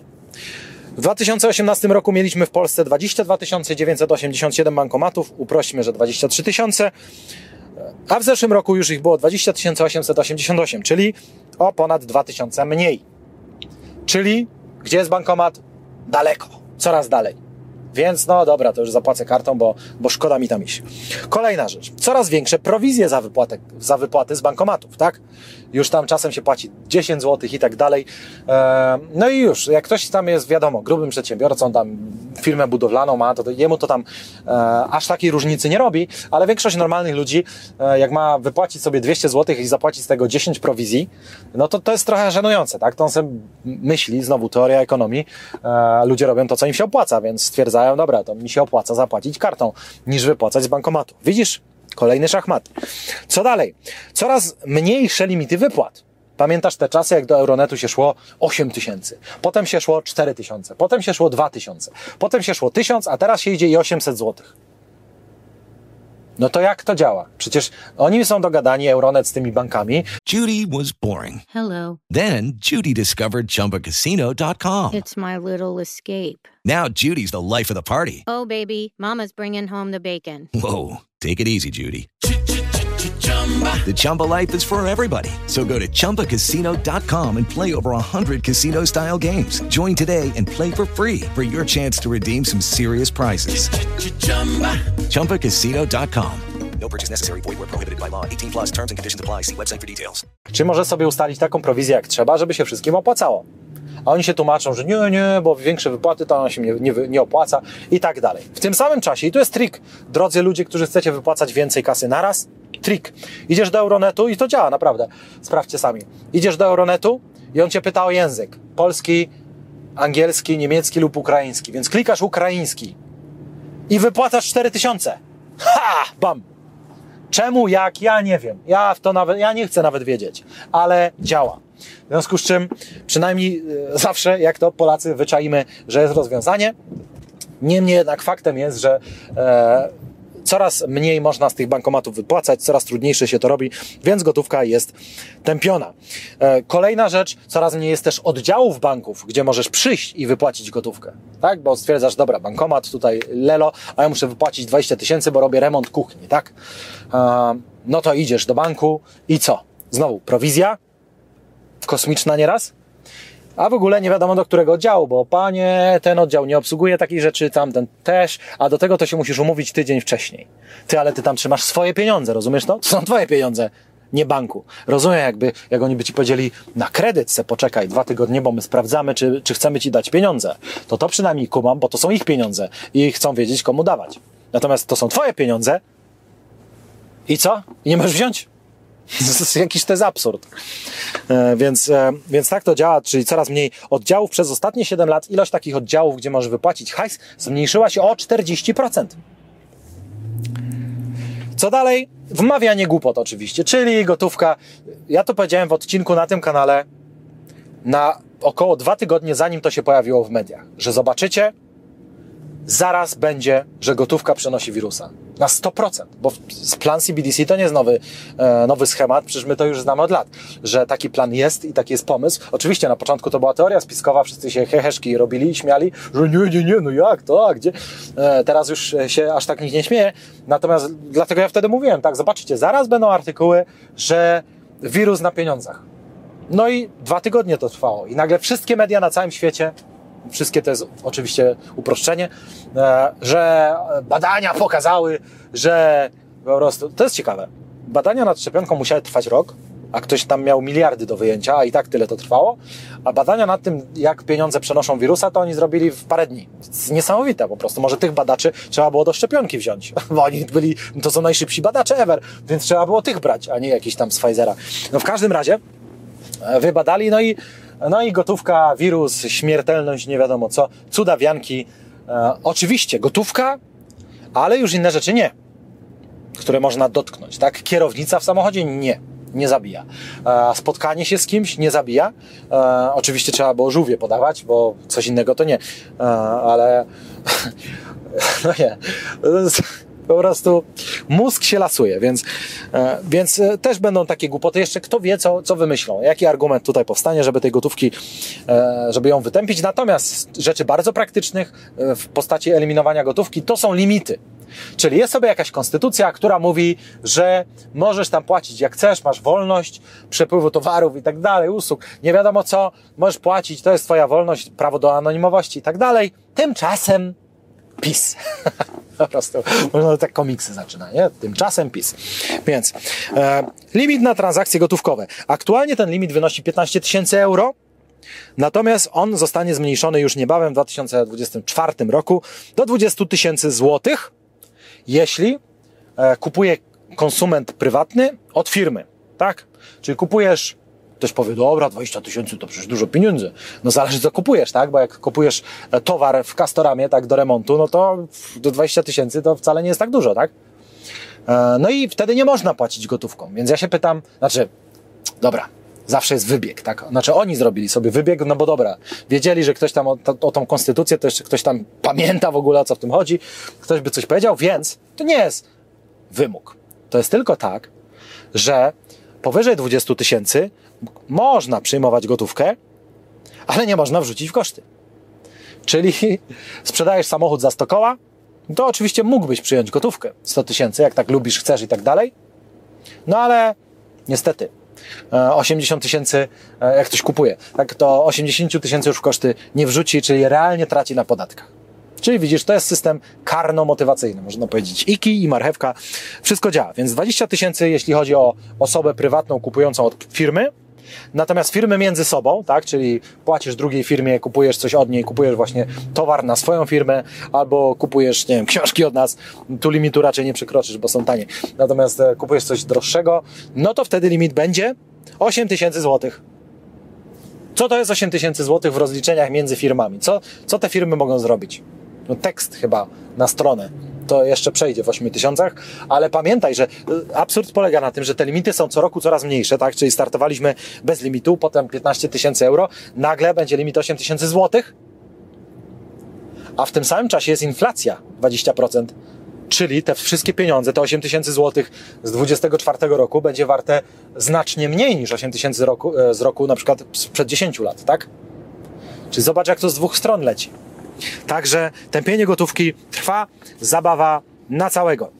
W 2018 roku mieliśmy w Polsce 22 987 bankomatów, uprośćmy, że 23 tysiące, a w zeszłym roku już ich było 20 888, czyli o ponad 2 tysiące mniej. Czyli gdzie jest bankomat? Daleko, coraz dalej. Więc no dobra, to już zapłacę kartą, bo, bo szkoda mi tam iść. Kolejna rzecz. Coraz większe prowizje za, wypłatę, za wypłaty z bankomatów, tak? Już tam czasem się płaci 10 zł i tak dalej. No i już, jak ktoś tam jest, wiadomo, grubym przedsiębiorcą, tam firmę budowlaną ma, to, jemu to tam e, aż takiej różnicy nie robi, ale większość normalnych ludzi, e, jak ma wypłacić sobie 200 zł i zapłacić z tego 10 prowizji, no to to jest trochę żenujące, tak? To on sobie myśli, znowu teoria ekonomii, e, ludzie robią to, co im się opłaca, więc stwierdzają, dobra, to mi się opłaca zapłacić kartą, niż wypłacać z bankomatu. Widzisz? Kolejny szachmat. Co dalej? Coraz mniejsze limity wypłat. Pamiętasz te czasy, jak do Euronetu się szło 8 tysięcy, potem się szło 4 tysiące, potem się szło 2 tysiące, potem się szło 1000, a teraz się idzie i 800 złotych. No to jak to działa? Przecież oni są dogadani, Euronet z tymi bankami. Judy was boring. Hello. Then Judy discovered ChumbaCasino.com. It's my little escape. Now Judy's the life of the party. Oh, baby, mama's bringing home the bacon. Whoa, take it easy, Judy. The Chumba life is for everybody. So go to ChumbaCasino.com and play over 100 casino style games. Join today and play for free for your chance to redeem some serious prizes. ChumbaCasino.com. No purchase necessary. Void where prohibited by law. 18 plus terms and conditions apply. See website for details. Czy może sobie ustalić taką prowizję jak trzeba, żeby się wszystkim opłacało? A oni się tłumaczą, że nie, nie, bo większe wypłaty to ona się nie, nie, nie opłaca i tak dalej. W tym samym czasie, i tu jest trik, drodzy ludzie, którzy chcecie wypłacać więcej kasy naraz, trik. Idziesz do Euronetu i to działa, naprawdę. Sprawdźcie sami. Idziesz do Euronetu i on cię pyta o język. Polski, angielski, niemiecki lub ukraiński. Więc klikasz ukraiński i wypłacasz 4000. Ha! Bam! Czemu, jak, ja nie wiem. Ja w to nawet, ja nie chcę nawet wiedzieć, ale działa. W związku z czym, przynajmniej e, zawsze, jak to Polacy wyczaimy, że jest rozwiązanie. Niemniej jednak faktem jest, że e, coraz mniej można z tych bankomatów wypłacać, coraz trudniejsze się to robi, więc gotówka jest tępiona. E, kolejna rzecz, coraz mniej jest też oddziałów banków, gdzie możesz przyjść i wypłacić gotówkę, tak? Bo stwierdzasz, dobra, bankomat tutaj lelo, a ja muszę wypłacić 20 tysięcy, bo robię remont kuchni, tak? E, no to idziesz do banku i co? Znowu prowizja, kosmiczna nieraz, a w ogóle nie wiadomo do którego oddziału, bo panie, ten oddział nie obsługuje takich rzeczy, tamten też, a do tego to się musisz umówić tydzień wcześniej. Ty, ale ty tam trzymasz swoje pieniądze, rozumiesz to? To są twoje pieniądze, nie banku. Rozumiem, jakby, jak oni by ci powiedzieli, na kredyt se poczekaj dwa tygodnie, bo my sprawdzamy, czy, czy chcemy ci dać pieniądze. To to przynajmniej kumam, bo to są ich pieniądze i chcą wiedzieć, komu dawać. Natomiast to są twoje pieniądze i co? I nie możesz wziąć? Jakiś (laughs) to jest absurd. E, więc, e, więc tak to działa, czyli coraz mniej oddziałów. Przez ostatnie 7 lat ilość takich oddziałów, gdzie możesz wypłacić hajs, zmniejszyła się o 40%. Co dalej? Wmawianie głupot oczywiście, czyli gotówka. Ja to powiedziałem w odcinku na tym kanale na około dwa tygodnie zanim to się pojawiło w mediach, że zobaczycie, zaraz będzie, że gotówka przenosi wirusa. Na 100%, bo plan CBDC to nie jest nowy, e, nowy schemat, przecież my to już znamy od lat, że taki plan jest i taki jest pomysł. Oczywiście na początku to była teoria spiskowa, wszyscy się heheszki robili i śmiali, że nie, nie, nie, no jak to, a gdzie? E, teraz już się aż tak nikt nie śmieje, natomiast dlatego ja wtedy mówiłem, tak, zobaczycie, zaraz będą artykuły, że wirus na pieniądzach. No i dwa tygodnie to trwało i nagle wszystkie media na całym świecie wszystkie to jest oczywiście uproszczenie, e, że badania pokazały, że po prostu, to jest ciekawe, badania nad szczepionką musiały trwać rok, a ktoś tam miał miliardy do wyjęcia, a i tak tyle to trwało, a badania nad tym, jak pieniądze przenoszą wirusa, to oni zrobili w parę dni. Niesamowite po prostu. Może tych badaczy trzeba było do szczepionki wziąć, (laughs) bo oni byli, to są najszybsi badacze ever, więc trzeba było tych brać, a nie jakiś tam z Pfizera. No w każdym razie e, wybadali, no i no i gotówka, wirus, śmiertelność, nie wiadomo co, cudawianki. E, oczywiście gotówka, ale już inne rzeczy nie, które można dotknąć, tak? Kierownica w samochodzie nie, nie zabija. E, spotkanie się z kimś nie zabija. E, oczywiście trzeba było żółwie podawać, bo coś innego to nie. E, ale (laughs) no nie po prostu mózg się lasuje, więc, e, więc e, też będą takie głupoty. Jeszcze kto wie, co, co wymyślą, jaki argument tutaj powstanie, żeby tej gotówki, e, żeby ją wytępić. Natomiast rzeczy bardzo praktycznych w postaci eliminowania gotówki to są limity. Czyli jest sobie jakaś konstytucja, która mówi, że możesz tam płacić jak chcesz, masz wolność przepływu towarów i tak dalej, usług, nie wiadomo co, możesz płacić, to jest twoja wolność, prawo do anonimowości i tak dalej. Tymczasem PiS. (laughs) po prostu. Można tak komiksy zaczyna, nie? Tymczasem PiS. Więc e, limit na transakcje gotówkowe. Aktualnie ten limit wynosi 15 tysięcy euro. Natomiast on zostanie zmniejszony już niebawem w 2024 roku do 20 tysięcy złotych, jeśli e, kupuje konsument prywatny od firmy. Tak? Czyli kupujesz Ktoś powie, dobra, 20 tysięcy to przecież dużo pieniędzy. No zależy co kupujesz, tak? Bo jak kupujesz e, towar w Castoramie, tak, do remontu, no to do 20 tysięcy to wcale nie jest tak dużo, tak? E, no i wtedy nie można płacić gotówką. Więc ja się pytam, znaczy, dobra, zawsze jest wybieg, tak? Znaczy oni zrobili sobie wybieg, no bo dobra, wiedzieli, że ktoś tam o, o tą konstytucję, to jeszcze ktoś tam pamięta w ogóle o co w tym chodzi, ktoś by coś powiedział, więc to nie jest wymóg. To jest tylko tak, że powyżej 20 tysięcy można przyjmować gotówkę, ale nie można wrzucić w koszty. Czyli (laughs) sprzedajesz samochód za 100 koła, to oczywiście mógłbyś przyjąć gotówkę 100 tysięcy, jak tak lubisz, chcesz i tak dalej. No ale niestety 80 e, tysięcy, e, jak ktoś kupuje, tak to 80 tysięcy już w koszty nie wrzuci, czyli realnie traci na podatkach. Czyli widzisz, to jest system karno-motywacyjny, można powiedzieć. I kij, i marchewka, wszystko działa. Więc 20 tysięcy, jeśli chodzi o osobę prywatną kupującą od firmy, Natomiast firmy między sobą, tak, czyli płacisz drugiej firmie, kupujesz coś od niej, kupujesz właśnie towar na swoją firmę, albo kupujesz, nie wiem, (laughs) książki od nas, tu limitu raczej nie przekroczysz, bo są tanie. Natomiast e, kupujesz coś droższego, no to wtedy limit będzie 8 tysięcy złotych. Co to jest 8 tysięcy złotych w rozliczeniach między firmami? Co, co te firmy mogą zrobić? No tekst chyba na stronę to jeszcze przejdzie w 8 tysiącach, ale pamiętaj, że y, absurd polega na tym, że te limity są co roku coraz mniejsze, tak? Czyli startowaliśmy bez limitu, potem 15 tysięcy euro, nagle będzie limit 8 tysięcy złotych, a w tym samym czasie jest inflacja 20%. Czyli te wszystkie pieniądze, te 8 tysięcy złotych z 24 roku będzie warte znacznie mniej niż 8 tysięcy e, z roku na przykład sprzed 10 lat, tak? Czyli zobacz, jak to z dwóch stron leci. Także tępienie gotówki trwa, zabawa na całego.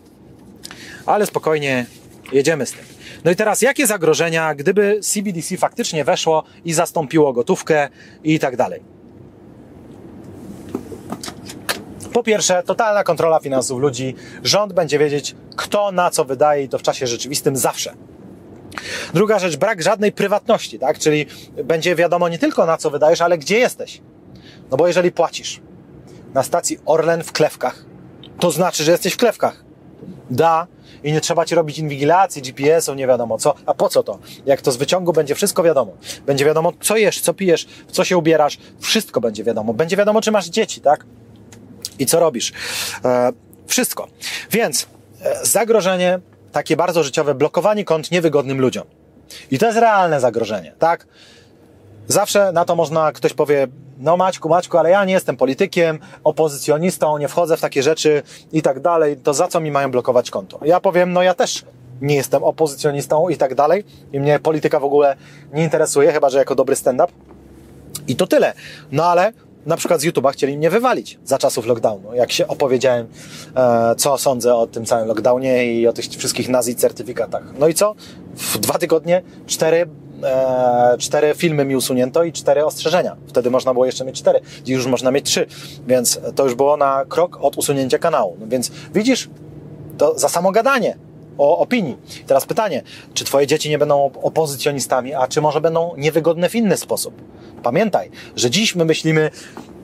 Ale spokojnie jedziemy z tym. No i teraz, jakie zagrożenia, gdyby CBDC faktycznie weszło i zastąpiło gotówkę i tak dalej? Po pierwsze, totalna kontrola finansów ludzi. Rząd będzie wiedzieć, kto na co wydaje i to w czasie rzeczywistym zawsze. Druga rzecz, brak żadnej prywatności, tak? Czyli będzie wiadomo nie tylko na co wydajesz, ale gdzie jesteś. No bo jeżeli płacisz na stacji Orlen w Klewkach, to znaczy, że jesteś w Klewkach. Da, i nie trzeba ci robić inwigilacji, GPS-ów, nie wiadomo co. A po co to? Jak to z wyciągu będzie wszystko wiadomo. Będzie wiadomo, co jesz, co pijesz, w co się ubierasz, wszystko będzie wiadomo. Będzie wiadomo, czy masz dzieci, tak? I co robisz. E, wszystko. Więc e, zagrożenie takie bardzo życiowe, blokowanie kont niewygodnym ludziom. I to jest realne zagrożenie, tak? Zawsze na to można, ktoś powie, no Maćku, Maćku, ale ja nie jestem politykiem, opozycjonistą, nie wchodzę w takie rzeczy i tak dalej, to za co mi mają blokować konto? Ja powiem, no ja też nie jestem opozycjonistą i tak dalej i mnie polityka w ogóle nie interesuje, chyba że jako dobry stand-up. I to tyle. No ale na przykład z YouTube'a chcieli mnie wywalić za czasów lockdownu. Jak się opowiedziałem, e, co sądzę o tym całym lockdownie i o tych wszystkich nazi certyfikatach. No i co? W dwa tygodnie cztery e, cztery filmy mi usunięto i cztery ostrzeżenia. Wtedy można było jeszcze mieć cztery, dziś już można mieć trzy, więc to już było na krok od usunięcia kanału. No więc widzisz, to za samo gadanie o opinii. Teraz pytanie, czy twoje dzieci nie będą opozycjonistami, a czy może będą niewygodne w inny sposób? Pamiętaj, że dziś my myślimy,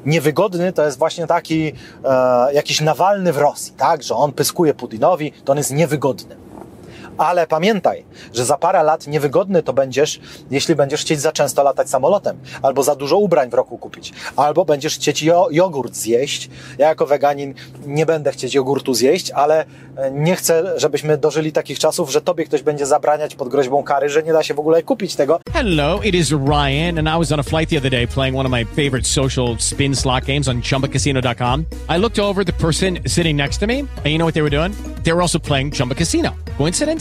niewygodny to jest właśnie taki e, jakiś Nawalny w Rosji, tak? Że on pyskuje Putinowi, to on jest niewygodny. Ale pamiętaj, że za parę lat niewygodny to będziesz, jeśli będziesz chcieć za często latać samolotem, albo za dużo ubrań w roku kupić, albo będziesz chcieć jo jogurt zjeść. Ja jako weganin nie będę chcieć jogurtu zjeść, ale e, nie chcę, żebyśmy dożyli takich czasów, że tobie ktoś będzie zabraniać pod groźbą kary, że nie da się w ogóle kupić tego. Hello, it is Ryan, and I was on a flight the other day playing one of my favorite social spin slot games on chumbacasino.com. I looked over the person sitting next to me, and you know what they were doing? They were also playing Chumba Casino. Coincidence?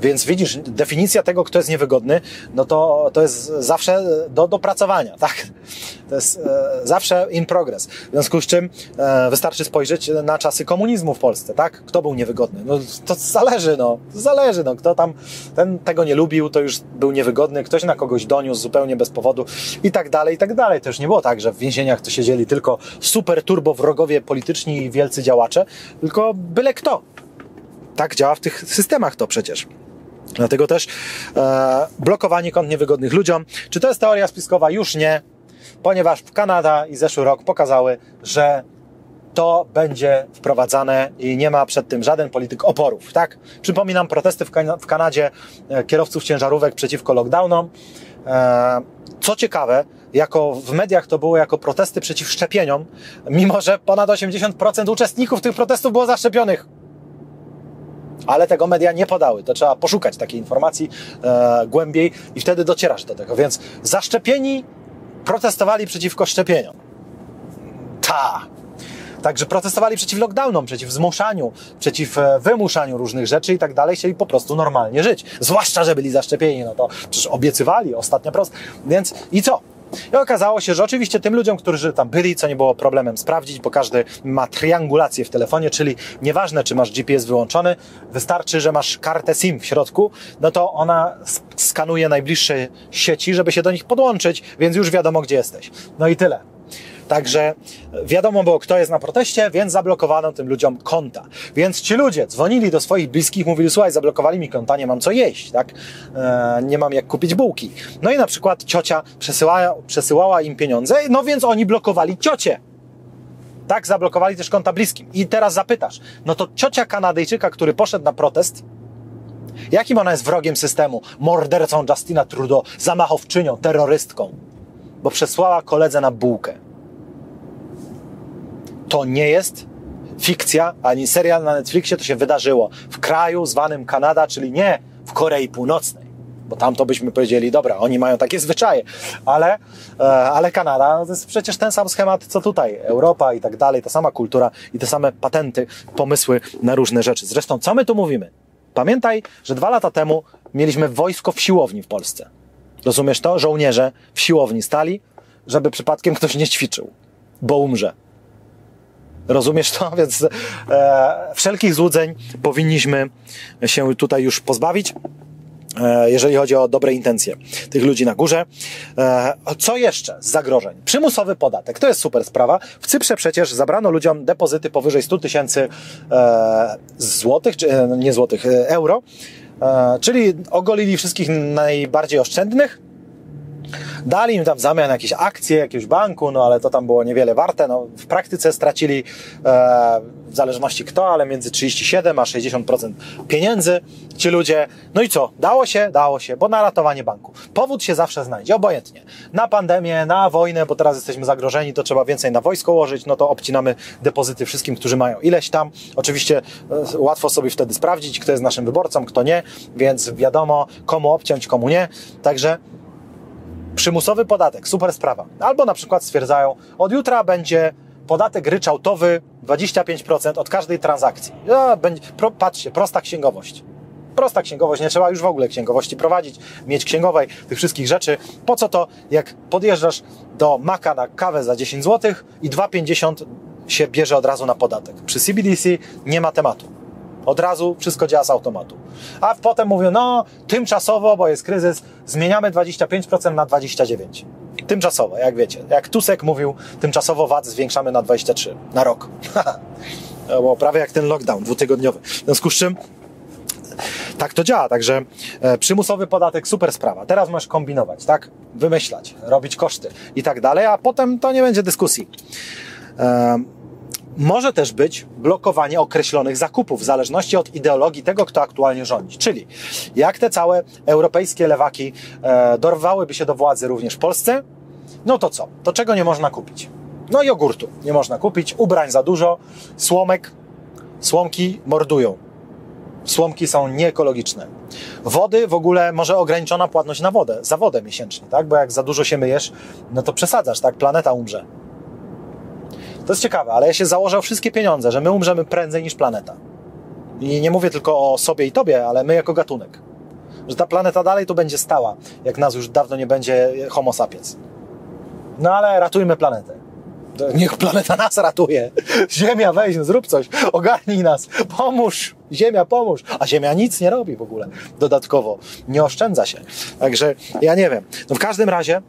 Więc widzisz, definicja tego, kto jest niewygodny, no to, to jest zawsze do dopracowania, (laughs) tak? To jest e, zawsze in progress. W związku z czym e, wystarczy spojrzeć na czasy komunizmu w Polsce, tak? Kto był niewygodny? No to zależy, no. To zależy, no. Kto tam ten tego nie lubił, to już był niewygodny, ktoś na kogoś doniósł zupełnie bez powodu i tak dalej, i tak dalej. To już nie było tak, że w więzieniach to siedzieli tylko super turbo wrogowie polityczni i wielcy działacze, tylko byle kto. Tak działa w tych systemach to przecież. Dlatego też e, blokowanie kont niewygodnych ludziom. Czy to jest teoria spiskowa? Już nie, ponieważ Kanada i zeszły rok pokazały, że to będzie wprowadzane i nie ma przed tym żaden polityk oporów, tak? Przypominam protesty w, kan w Kanadzie e, kierowców ciężarówek przeciwko lockdownom. E, co ciekawe, jako w mediach to było jako protesty przeciw szczepieniom, mimo że ponad 80% uczestników tych protestów było zaszczepionych ale tego media nie podały. To trzeba poszukać takiej informacji e, głębiej i wtedy docierasz do tego. Więc zaszczepieni protestowali przeciwko szczepieniom. Ta. Także protestowali przeciw lockdownom, przeciw zmuszaniu, przeciw e, wymuszaniu różnych rzeczy i tak dalej. Chcieli po prostu normalnie żyć. Zwłaszcza, że byli zaszczepieni. No to przecież obiecywali ostatnio prost. Więc i co? I okazało się, że oczywiście tym ludziom, którzy tam byli, co nie było problemem sprawdzić, bo każdy ma triangulację w telefonie, czyli nieważne, czy masz GPS wyłączony, wystarczy, że masz kartę SIM w środku, no to ona skanuje najbliższe sieci, żeby się do nich podłączyć, więc już wiadomo, gdzie jesteś. No i tyle. Także wiadomo było, kto jest na proteście, więc zablokowano tym ludziom konta. Więc ci ludzie dzwonili do swoich bliskich, mówili, słuchaj, zablokowali mi konta, nie mam co jeść, tak? E, nie mam jak kupić bułki. No i na przykład ciocia przesyłała, przesyłała im pieniądze, no więc oni blokowali ciocię. Tak, zablokowali też konta bliskim. I teraz zapytasz, no to ciocia Kanadyjczyka, który poszedł na protest, jakim ona jest wrogiem systemu? Mordercą Justina Trudeau, zamachowczynią, terrorystką, bo przesłała koledze na bułkę. To nie jest fikcja, ani serial na Netflixie, to się wydarzyło w kraju zwanym Kanada, czyli nie w Korei Północnej bo tam to byśmy powiedzieli, dobra, oni mają takie zwyczaje, ale, e, ale Kanada to jest przecież ten sam schemat, co tutaj, Europa i tak dalej, ta sama kultura i te same patenty, pomysły na różne rzeczy. Zresztą, co my tu mówimy? Pamiętaj, że dwa lata temu mieliśmy wojsko w siłowni w Polsce. Rozumiesz to? Żołnierze w siłowni stali, żeby przypadkiem ktoś nie ćwiczył, bo umrze. Rozumiesz to? (laughs) Więc e, wszelkich złudzeń powinniśmy się tutaj już pozbawić jeżeli chodzi o dobre intencje tych ludzi na górze. Co jeszcze z zagrożeń? Przymusowy podatek. To jest super sprawa. W Cyprze przecież zabrano ludziom depozyty powyżej 100 tysięcy złotych, czy nie złotych, euro. Czyli ogolili wszystkich najbardziej oszczędnych, Dali im tam w zamian jakieś akcje jakiegoś banku, no ale to tam było niewiele warte. No, w praktyce stracili, e, w zależności kto, ale między 37 a 60% pieniędzy ci ludzie. No i co? Dało się? Dało się, bo na ratowanie banku. Powód się zawsze znajdzie, obojętnie. Na pandemię, na wojnę, bo teraz jesteśmy zagrożeni, to trzeba więcej na wojsko łożyć, no to obcinamy depozyty wszystkim, którzy mają ileś tam. Oczywiście e, łatwo sobie wtedy sprawdzić, kto jest naszym wyborcą, kto nie, więc wiadomo, komu obciąć, komu nie. Także Przymusowy podatek, super sprawa. Albo na przykład stwierdzają, od jutra będzie podatek ryczałtowy 25% od każdej transakcji. Będzie, pro, patrzcie, prosta księgowość. Prosta księgowość, nie trzeba już w ogóle księgowości prowadzić, mieć księgowej, tych wszystkich rzeczy. Po co to, jak podjeżdżasz do Maka na kawę za 10 zł i 2,50 się bierze od razu na podatek. Przy CBDC nie ma tematu. Od razu wszystko działa z automatu. A potem mówią, no tymczasowo, bo jest kryzys, zmieniamy 25% na 29%. Tymczasowo, jak wiecie. Jak Tusek mówił, tymczasowo VAT zwiększamy na 23 na rok. (laughs) Było prawie jak ten lockdown dwutygodniowy. W związku z czym tak to działa, także e, przymusowy podatek, super sprawa. Teraz możesz kombinować, tak? Wymyślać, robić koszty i tak dalej, a potem to nie będzie dyskusji. E, może też być blokowanie określonych zakupów w zależności od ideologii tego, kto aktualnie rządzi. Czyli jak te całe europejskie lewaki e, dorwałyby się do władzy również w Polsce, no to co? To czego nie można kupić? No jogurtu nie można kupić, ubrań za dużo, słomek, słomki mordują. Słomki są nieekologiczne. Wody w ogóle może ograniczona płatność na wodę, za wodę miesięcznie, tak? Bo jak za dużo się myjesz, no to przesadzasz, tak? Planeta umrze. To jest ciekawe, ale ja się założę o wszystkie pieniądze, że my umrzemy prędzej niż planeta. I nie mówię tylko o sobie i tobie, ale my jako gatunek. Że ta planeta dalej tu będzie stała, jak nas już dawno nie będzie homo sapiens. No ale ratujmy planetę. Niech planeta (laughs) nas ratuje. Ziemia, weź, no zrób coś, ogarnij nas, pomóż. Ziemia, pomóż. A Ziemia nic nie robi w ogóle dodatkowo. Nie oszczędza się. Także ja nie wiem. No w każdym razie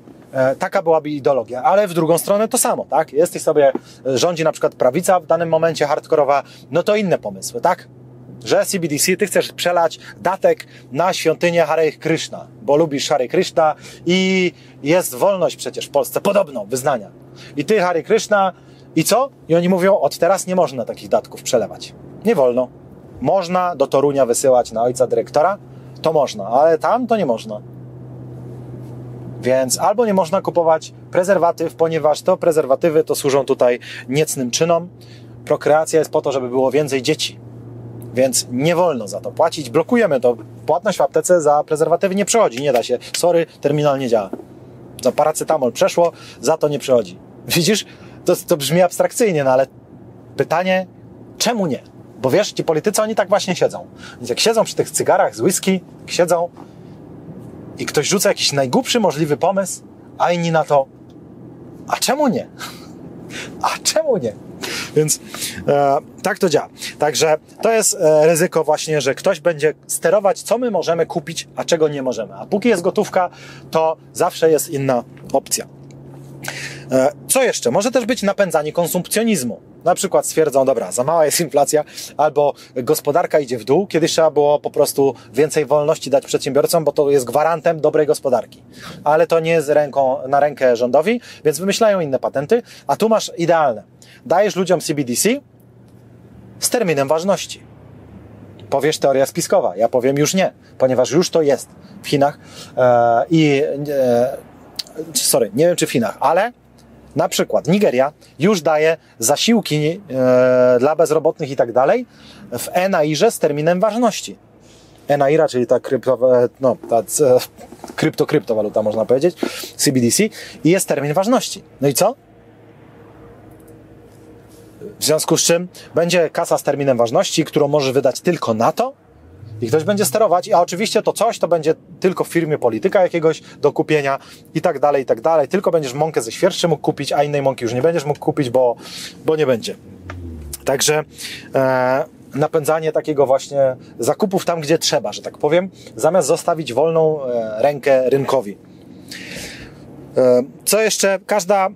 taka byłaby ideologia, ale w drugą stronę to samo, tak? Jesteś sobie, e, rządzi na przykład prawica w danym momencie hardkorowa, no to inne pomysły, tak? Że CBDC, ty chcesz przelać datek na świątynię Hare Krishna, bo lubisz Hare Krishna i jest wolność przecież w Polsce, podobno, wyznania. I ty Hare Krishna i co? I oni mówią, od teraz nie można takich datków przelewać. Nie wolno. Można do Torunia wysyłać na ojca dyrektora, to można, ale tam to nie można. Więc albo nie można kupować prezerwatyw, ponieważ to prezerwatywy to służą tutaj niecnym czynom. Prokreacja jest po to, żeby było więcej dzieci. Więc nie wolno za to płacić. Blokujemy to. Płatność w aptece za prezerwatywy nie przechodzi. Nie da się. Sorry, terminal nie działa. Za paracetamol przeszło, za to nie przechodzi. (laughs) Widzisz? To, to brzmi abstrakcyjnie, no ale pytanie, czemu nie? Bo wiesz, ci politycy, oni tak właśnie siedzą. Więc jak siedzą przy tych cygarach z whisky, siedzą, i ktoś rzuca jakiś najgłupszy możliwy pomysł, a inni na to, a czemu nie? (laughs) A czemu nie? Więc e, tak to działa. Także to jest e, ryzyko właśnie, że ktoś będzie sterować, co my możemy kupić, a czego nie możemy. A póki jest gotówka, to zawsze jest inna opcja. E, Co jeszcze? Może też być napędzanie konsumpcjonizmu. Na przykład stwierdzą, dobra, za mała jest inflacja, albo gospodarka idzie w dół, kiedyś trzeba było po prostu więcej wolności dać przedsiębiorcom, bo to jest gwarantem dobrej gospodarki. Ale to nie jest ręką, na rękę rządowi, więc wymyślają inne patenty, a tu masz idealne. Dajesz ludziom CBDC z terminem ważności. Powiesz teoria spiskowa, ja powiem już nie, ponieważ już to jest w Chinach e, i e, sorry, nie wiem czy w Chinach, ale na przykład Nigeria już daje zasiłki e, dla bezrobotnych i tak dalej w ENAIRze z terminem ważności. ENAIRA, czyli ta, krypto, no, ta e, krypto, kryptowaluta można powiedzieć, CBDC i jest termin ważności. No i co? W związku z czym będzie kasa z terminem ważności, którą może wydać tylko na to, i ktoś będzie sterować, a oczywiście to coś to będzie tylko w firmie polityka jakiegoś do kupienia i tak dalej, i tak dalej. Tylko będziesz mąkę ze świerszczy mógł kupić, a innej mąki już nie będziesz mógł kupić, bo, bo nie będzie. Także e, napędzanie takiego właśnie zakupów tam, gdzie trzeba, że tak powiem, zamiast zostawić wolną e, rękę rynkowi. E, co jeszcze? Każda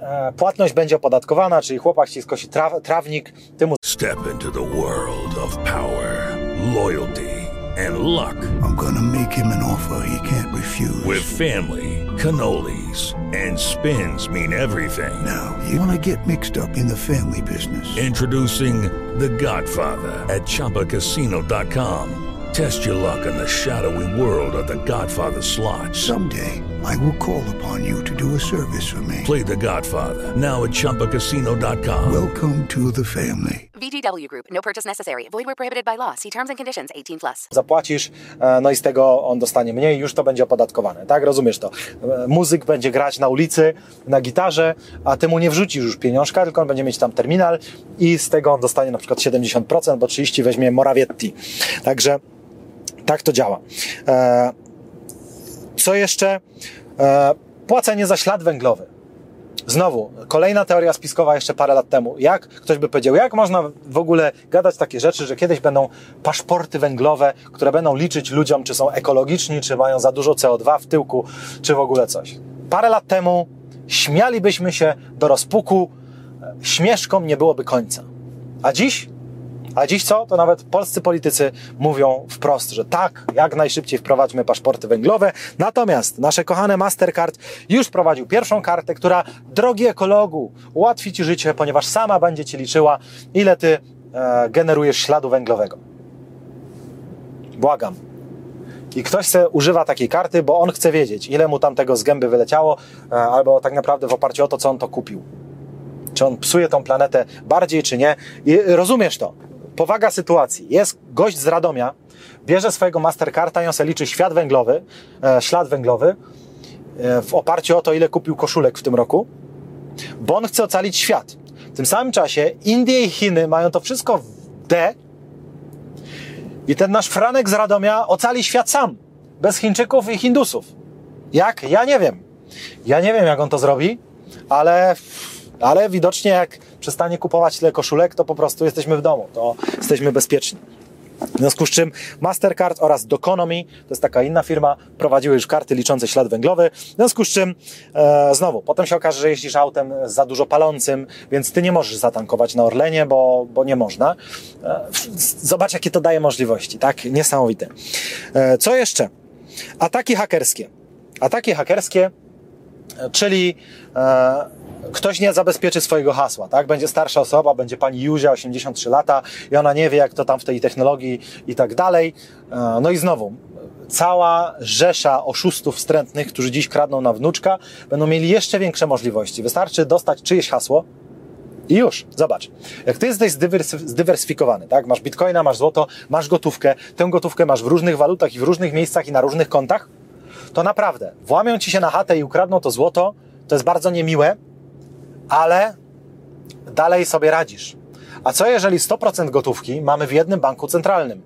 e, płatność będzie opodatkowana, czyli chłopak ci skosi traw, trawnik, ty mu Step into the world of power, loyalty, and luck. I'm gonna make him an offer he can't refuse. With family, cannolis, and spins mean everything. Now, you wanna get mixed up in the family business. Introducing The Godfather at ChumbaCasino.com. Test your luck in the shadowy world of The Godfather slot. Someday, I will call upon you to do a service for me. Play The Godfather now at ChumbaCasino.com. Welcome to the family. VGW Group. No purchase necessary. Void where prohibited by law. See terms and conditions. 18 plus. zapłacisz, e, no i z tego on dostanie mniej, już to będzie opodatkowane, tak? Rozumiesz to. E, Muzyk będzie grać na ulicy, na gitarze, a ty mu nie wrzucisz już pieniążka, tylko on będzie mieć tam terminal i z tego on dostanie na przykład 70%, bo 30% weźmie Morawietti. Także tak to działa. E, Co jeszcze? Płacenie za ślad węglowy. Znowu, kolejna teoria spiskowa jeszcze parę lat temu. Jak ktoś by powiedział, jak można w ogóle gadać takie rzeczy, że kiedyś będą paszporty węglowe, które będą liczyć ludziom, czy są ekologiczni, czy mają za dużo CO2 w tyłku, czy w ogóle coś. Parę lat temu śmialibyśmy się do rozpuku, śmieszkom nie byłoby końca. A dziś? A dziś co? To nawet polscy politycy mówią wprost, że tak, jak najszybciej wprowadźmy paszporty węglowe. Natomiast nasze kochane Mastercard już wprowadził pierwszą kartę, która, drogi ekologu, ułatwi Ci życie, ponieważ sama będzie Ci liczyła, ile Ty e, generujesz śladu węglowego. Błagam. I ktoś se używa takiej karty, bo on chce wiedzieć, ile mu tam tego z gęby wyleciało, e, albo tak naprawdę w oparciu o to, co on to kupił. Czy on psuje tą planetę bardziej, czy nie. I rozumiesz to. Powaga sytuacji. Jest gość z Radomia, bierze swojego Mastercarda i on se liczy świat węglowy, e, ślad węglowy e, w oparciu o to, ile kupił koszulek w tym roku, bo on chce ocalić świat. W tym samym czasie Indie i Chiny mają to wszystko w D i ten nasz Franek z Radomia ocali świat sam, bez Chińczyków i Hindusów. Jak? Ja nie wiem. Ja nie wiem, jak on to zrobi, ale, ale widocznie jak przestanie kupować tyle koszulek, to po prostu jesteśmy w domu, to jesteśmy bezpieczni. W związku z czym Mastercard oraz Doconomy, to jest taka inna firma, prowadziły już karty liczące ślad węglowy. W związku z czym, e, znowu, potem się okaże, że jeździsz autem za dużo palącym, więc ty nie możesz zatankować na Orlenie, bo, bo nie można. E, zobacz, jakie to daje możliwości, tak? Niesamowite. E, co jeszcze? Ataki hakerskie. Ataki hakerskie, czyli e, ktoś nie zabezpieczy swojego hasła, tak? Będzie starsza osoba, będzie pani Juzia, 83 lata i ona nie wie, jak to tam w tej technologii i tak dalej. E, No i znowu, cała rzesza oszustów wstrętnych, którzy dziś kradną na wnuczka, będą mieli jeszcze większe możliwości. Wystarczy dostać czyjeś hasło, i już, zobacz. Jak ty jesteś zdywers- zdywersyfikowany, tak? Masz bitcoina, masz złoto, masz gotówkę, tę gotówkę masz w różnych walutach i w różnych miejscach i na różnych kontach, to naprawdę włamią ci się na chatę i ukradną to złoto, to jest bardzo niemiłe, ale dalej sobie radzisz. A co jeżeli 100% gotówki mamy w jednym banku centralnym?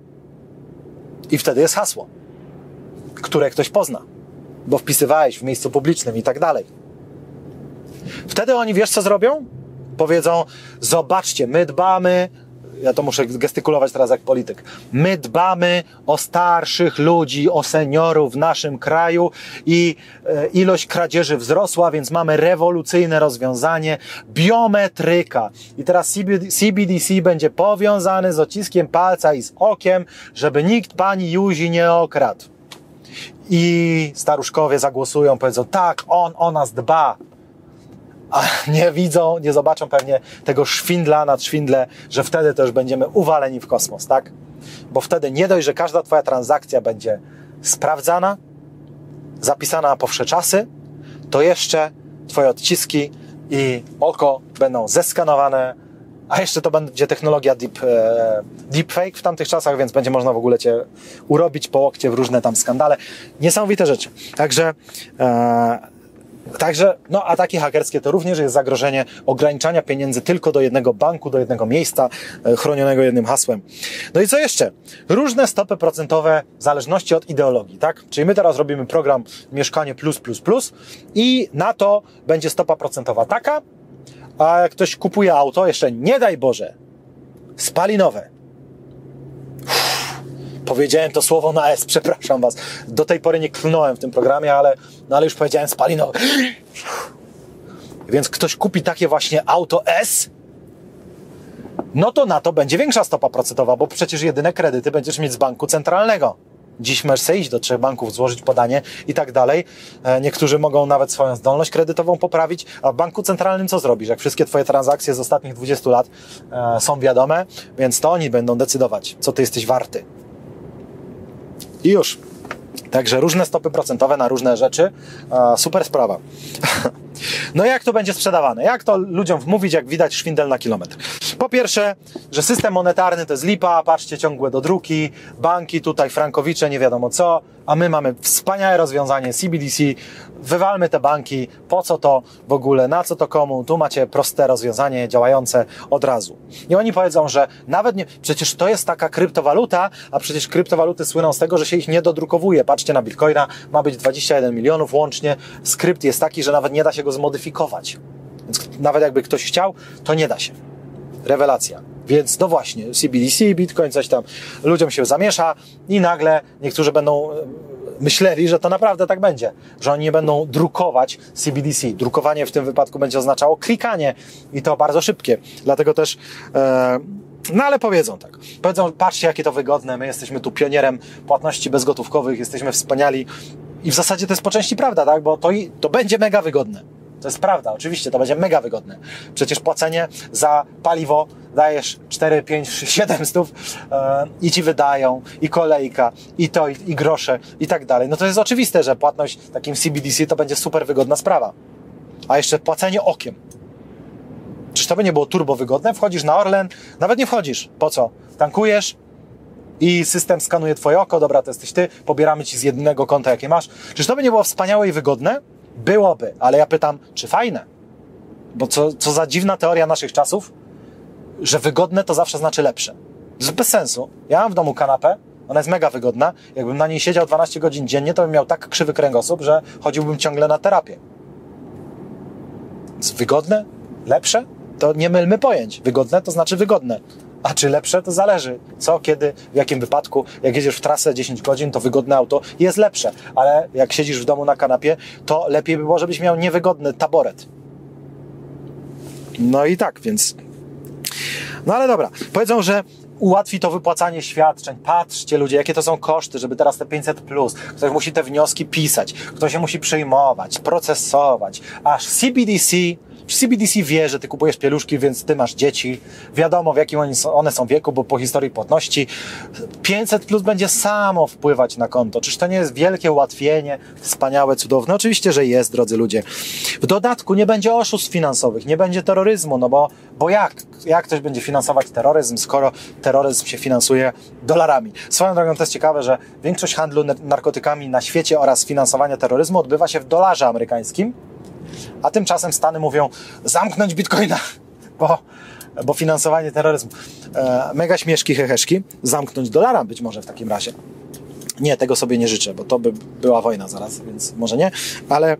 I wtedy jest hasło, które ktoś pozna, bo wpisywałeś w miejscu publicznym i tak dalej. Wtedy oni wiesz co zrobią? Powiedzą: Zobaczcie, my dbamy, ja to muszę gestykulować teraz jak polityk. My dbamy o starszych ludzi, o seniorów w naszym kraju i e, ilość kradzieży wzrosła, więc mamy rewolucyjne rozwiązanie biometryka. I teraz CBD, CBDC będzie powiązany z odciskiem palca i z okiem, żeby nikt pani Juzi nie okradł. I staruszkowie zagłosują, powiedzą, tak, on o nas dba. A nie widzą, nie zobaczą pewnie tego szwindla nad szwindle, że wtedy też będziemy uwaleni w kosmos, tak? Bo wtedy nie dość, że każda Twoja transakcja będzie sprawdzana, zapisana na powsze czasy, to jeszcze Twoje odciski i oko będą zeskanowane, a jeszcze to będzie technologia deep, e, deepfake w tamtych czasach, więc będzie można w ogóle Cię urobić po łokcie w różne tam skandale. Niesamowite rzeczy. Także e, Także no, ataki hakerskie to również jest zagrożenie ograniczania pieniędzy tylko do jednego banku, do jednego miejsca e, chronionego jednym hasłem. No i co jeszcze? Różne stopy procentowe w zależności od ideologii, tak? Czyli my teraz robimy program Mieszkanie Plus Plus Plus i na to będzie stopa procentowa taka, a jak ktoś kupuje auto, jeszcze nie daj Boże, spalinowe, Powiedziałem to słowo na S, przepraszam Was. Do tej pory nie klnąłem w tym programie, ale, no ale już powiedziałem spalinowe. Więc ktoś kupi takie właśnie auto S, no to na to będzie większa stopa procentowa, bo przecież jedyne kredyty będziesz mieć z banku centralnego. Dziś możesz iść do trzech banków, złożyć podanie i tak dalej. E, niektórzy mogą nawet swoją zdolność kredytową poprawić, a w banku centralnym co zrobisz? Jak wszystkie Twoje transakcje z ostatnich 20 lat e, są wiadome, więc to oni będą decydować, co Ty jesteś warty. I już. Także różne stopy procentowe na różne rzeczy. Super sprawa. (laughs) No jak to będzie sprzedawane? Jak to ludziom wmówić, jak widać szwindel na kilometr? Po pierwsze, że system monetarny to jest lipa, patrzcie, ciągłe do druki, banki tutaj, frankowicze, nie wiadomo co, a my mamy wspaniałe rozwiązanie CBDC, wywalmy te banki, po co to w ogóle, na co to komu, tu macie proste rozwiązanie działające od razu. I oni powiedzą, że nawet nie, przecież to jest taka kryptowaluta, a przecież kryptowaluty słyną z tego, że się ich nie dodrukowuje. Patrzcie na Bitcoina, ma być 21 milionów łącznie, skrypt jest taki, że nawet nie da się go zmodyfikować. Więc nawet jakby ktoś chciał, to nie da się. Rewelacja. Więc no właśnie, CBDC, Bitcoin, coś tam ludziom się zamiesza i nagle niektórzy będą e, myśleli, że to naprawdę tak będzie, że oni nie będą drukować CBDC. Drukowanie w tym wypadku będzie oznaczało klikanie i to bardzo szybkie. Dlatego też e, no ale powiedzą tak. Powiedzą, patrzcie jakie to wygodne, my jesteśmy tu pionierem płatności bezgotówkowych, jesteśmy wspaniali. I w zasadzie to jest po części prawda, tak? Bo to, to będzie mega wygodne. To jest prawda, oczywiście, to będzie mega wygodne. Przecież płacenie za paliwo dajesz 4, 5, 7 stów yy, i ci wydają, i kolejka, i to, i, i grosze, i tak dalej. No to jest oczywiste, że płatność takim CBDC to będzie super wygodna sprawa. A jeszcze płacenie okiem. Czyż to by nie było turbo wygodne? Wchodzisz na Orlen, nawet nie wchodzisz. Po co? Tankujesz i system skanuje twoje oko, dobra, to jesteś ty, pobieramy ci z jednego konta, jakie masz. Czyż to by nie było wspaniałe i wygodne? Byłoby, ale ja pytam, czy fajne? Bo co, co za dziwna teoria naszych czasów, że wygodne to zawsze znaczy lepsze. To bez sensu. Ja mam w domu kanapę, ona jest mega wygodna. Jakbym na niej siedział 12 godzin dziennie, to bym miał tak krzywy kręgosłup, że chodziłbym ciągle na terapię. Jest wygodne? Lepsze? To nie mylmy pojęć. Wygodne to znaczy wygodne. A czy lepsze, to zależy. Co, kiedy, w jakim wypadku. Jak jedziesz w trasę 10 godzin, to wygodne auto jest lepsze. Ale jak siedzisz w domu na kanapie, to lepiej by było, żebyś miał niewygodny taboret. No i tak, więc... No ale dobra. Powiedzą, że ułatwi to wypłacanie świadczeń. Patrzcie ludzie, jakie to są koszty, żeby teraz te 500 plus. Ktoś musi te wnioski pisać, ktoś się musi przyjmować, procesować. Aż CBDC CBDC wie, że ty kupujesz pieluszki, więc ty masz dzieci. Wiadomo, w jakim one są wieku, bo po historii płatności 500 plus będzie samo wpływać na konto. Czyż to nie jest wielkie ułatwienie, wspaniałe, cudowne? Oczywiście, że jest, drodzy ludzie. W dodatku nie będzie oszustw finansowych, nie będzie terroryzmu, no bo, bo jak? Jak ktoś będzie finansować terroryzm, skoro terroryzm się finansuje dolarami? Swoją drogą to jest ciekawe, że większość handlu narkotykami na świecie oraz finansowania terroryzmu odbywa się w dolarze amerykańskim, a tymczasem Stany mówią zamknąć bitcoina, (laughs) bo, bo finansowanie terroryzmu. E, mega śmieszki, heheszki, zamknąć dolara być może w takim razie. Nie, tego sobie nie życzę, bo to by była wojna zaraz, więc może nie, ale,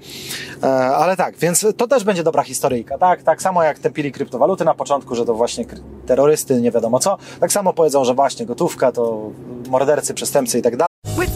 e, ale tak, więc to też będzie dobra historyjka, tak? Tak samo jak tępili kryptowaluty na początku, że to właśnie terrorysty, nie wiadomo co, tak samo powiedzą, że właśnie gotówka to mordercy, przestępcy i tak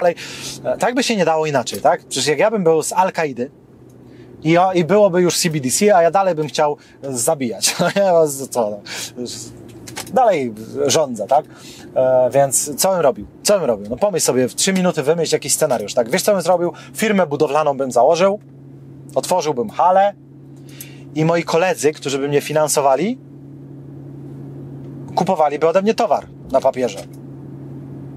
Dalej. E, Tak by się nie dało inaczej, tak? Przecież jak ja bym był z Al-Kaidy i, i byłoby już CBDC, a ja dalej bym chciał zabijać. (laughs) No ja co? no, Dalej rządzę, tak? E, więc co bym robił? Co bym robił? No pomyśl sobie, w trzy minuty wymyśl jakiś scenariusz, tak? Wiesz co bym zrobił? Firmę budowlaną bym założył, otworzyłbym halę i moi koledzy, którzy by mnie finansowali, kupowaliby ode mnie towar na papierze.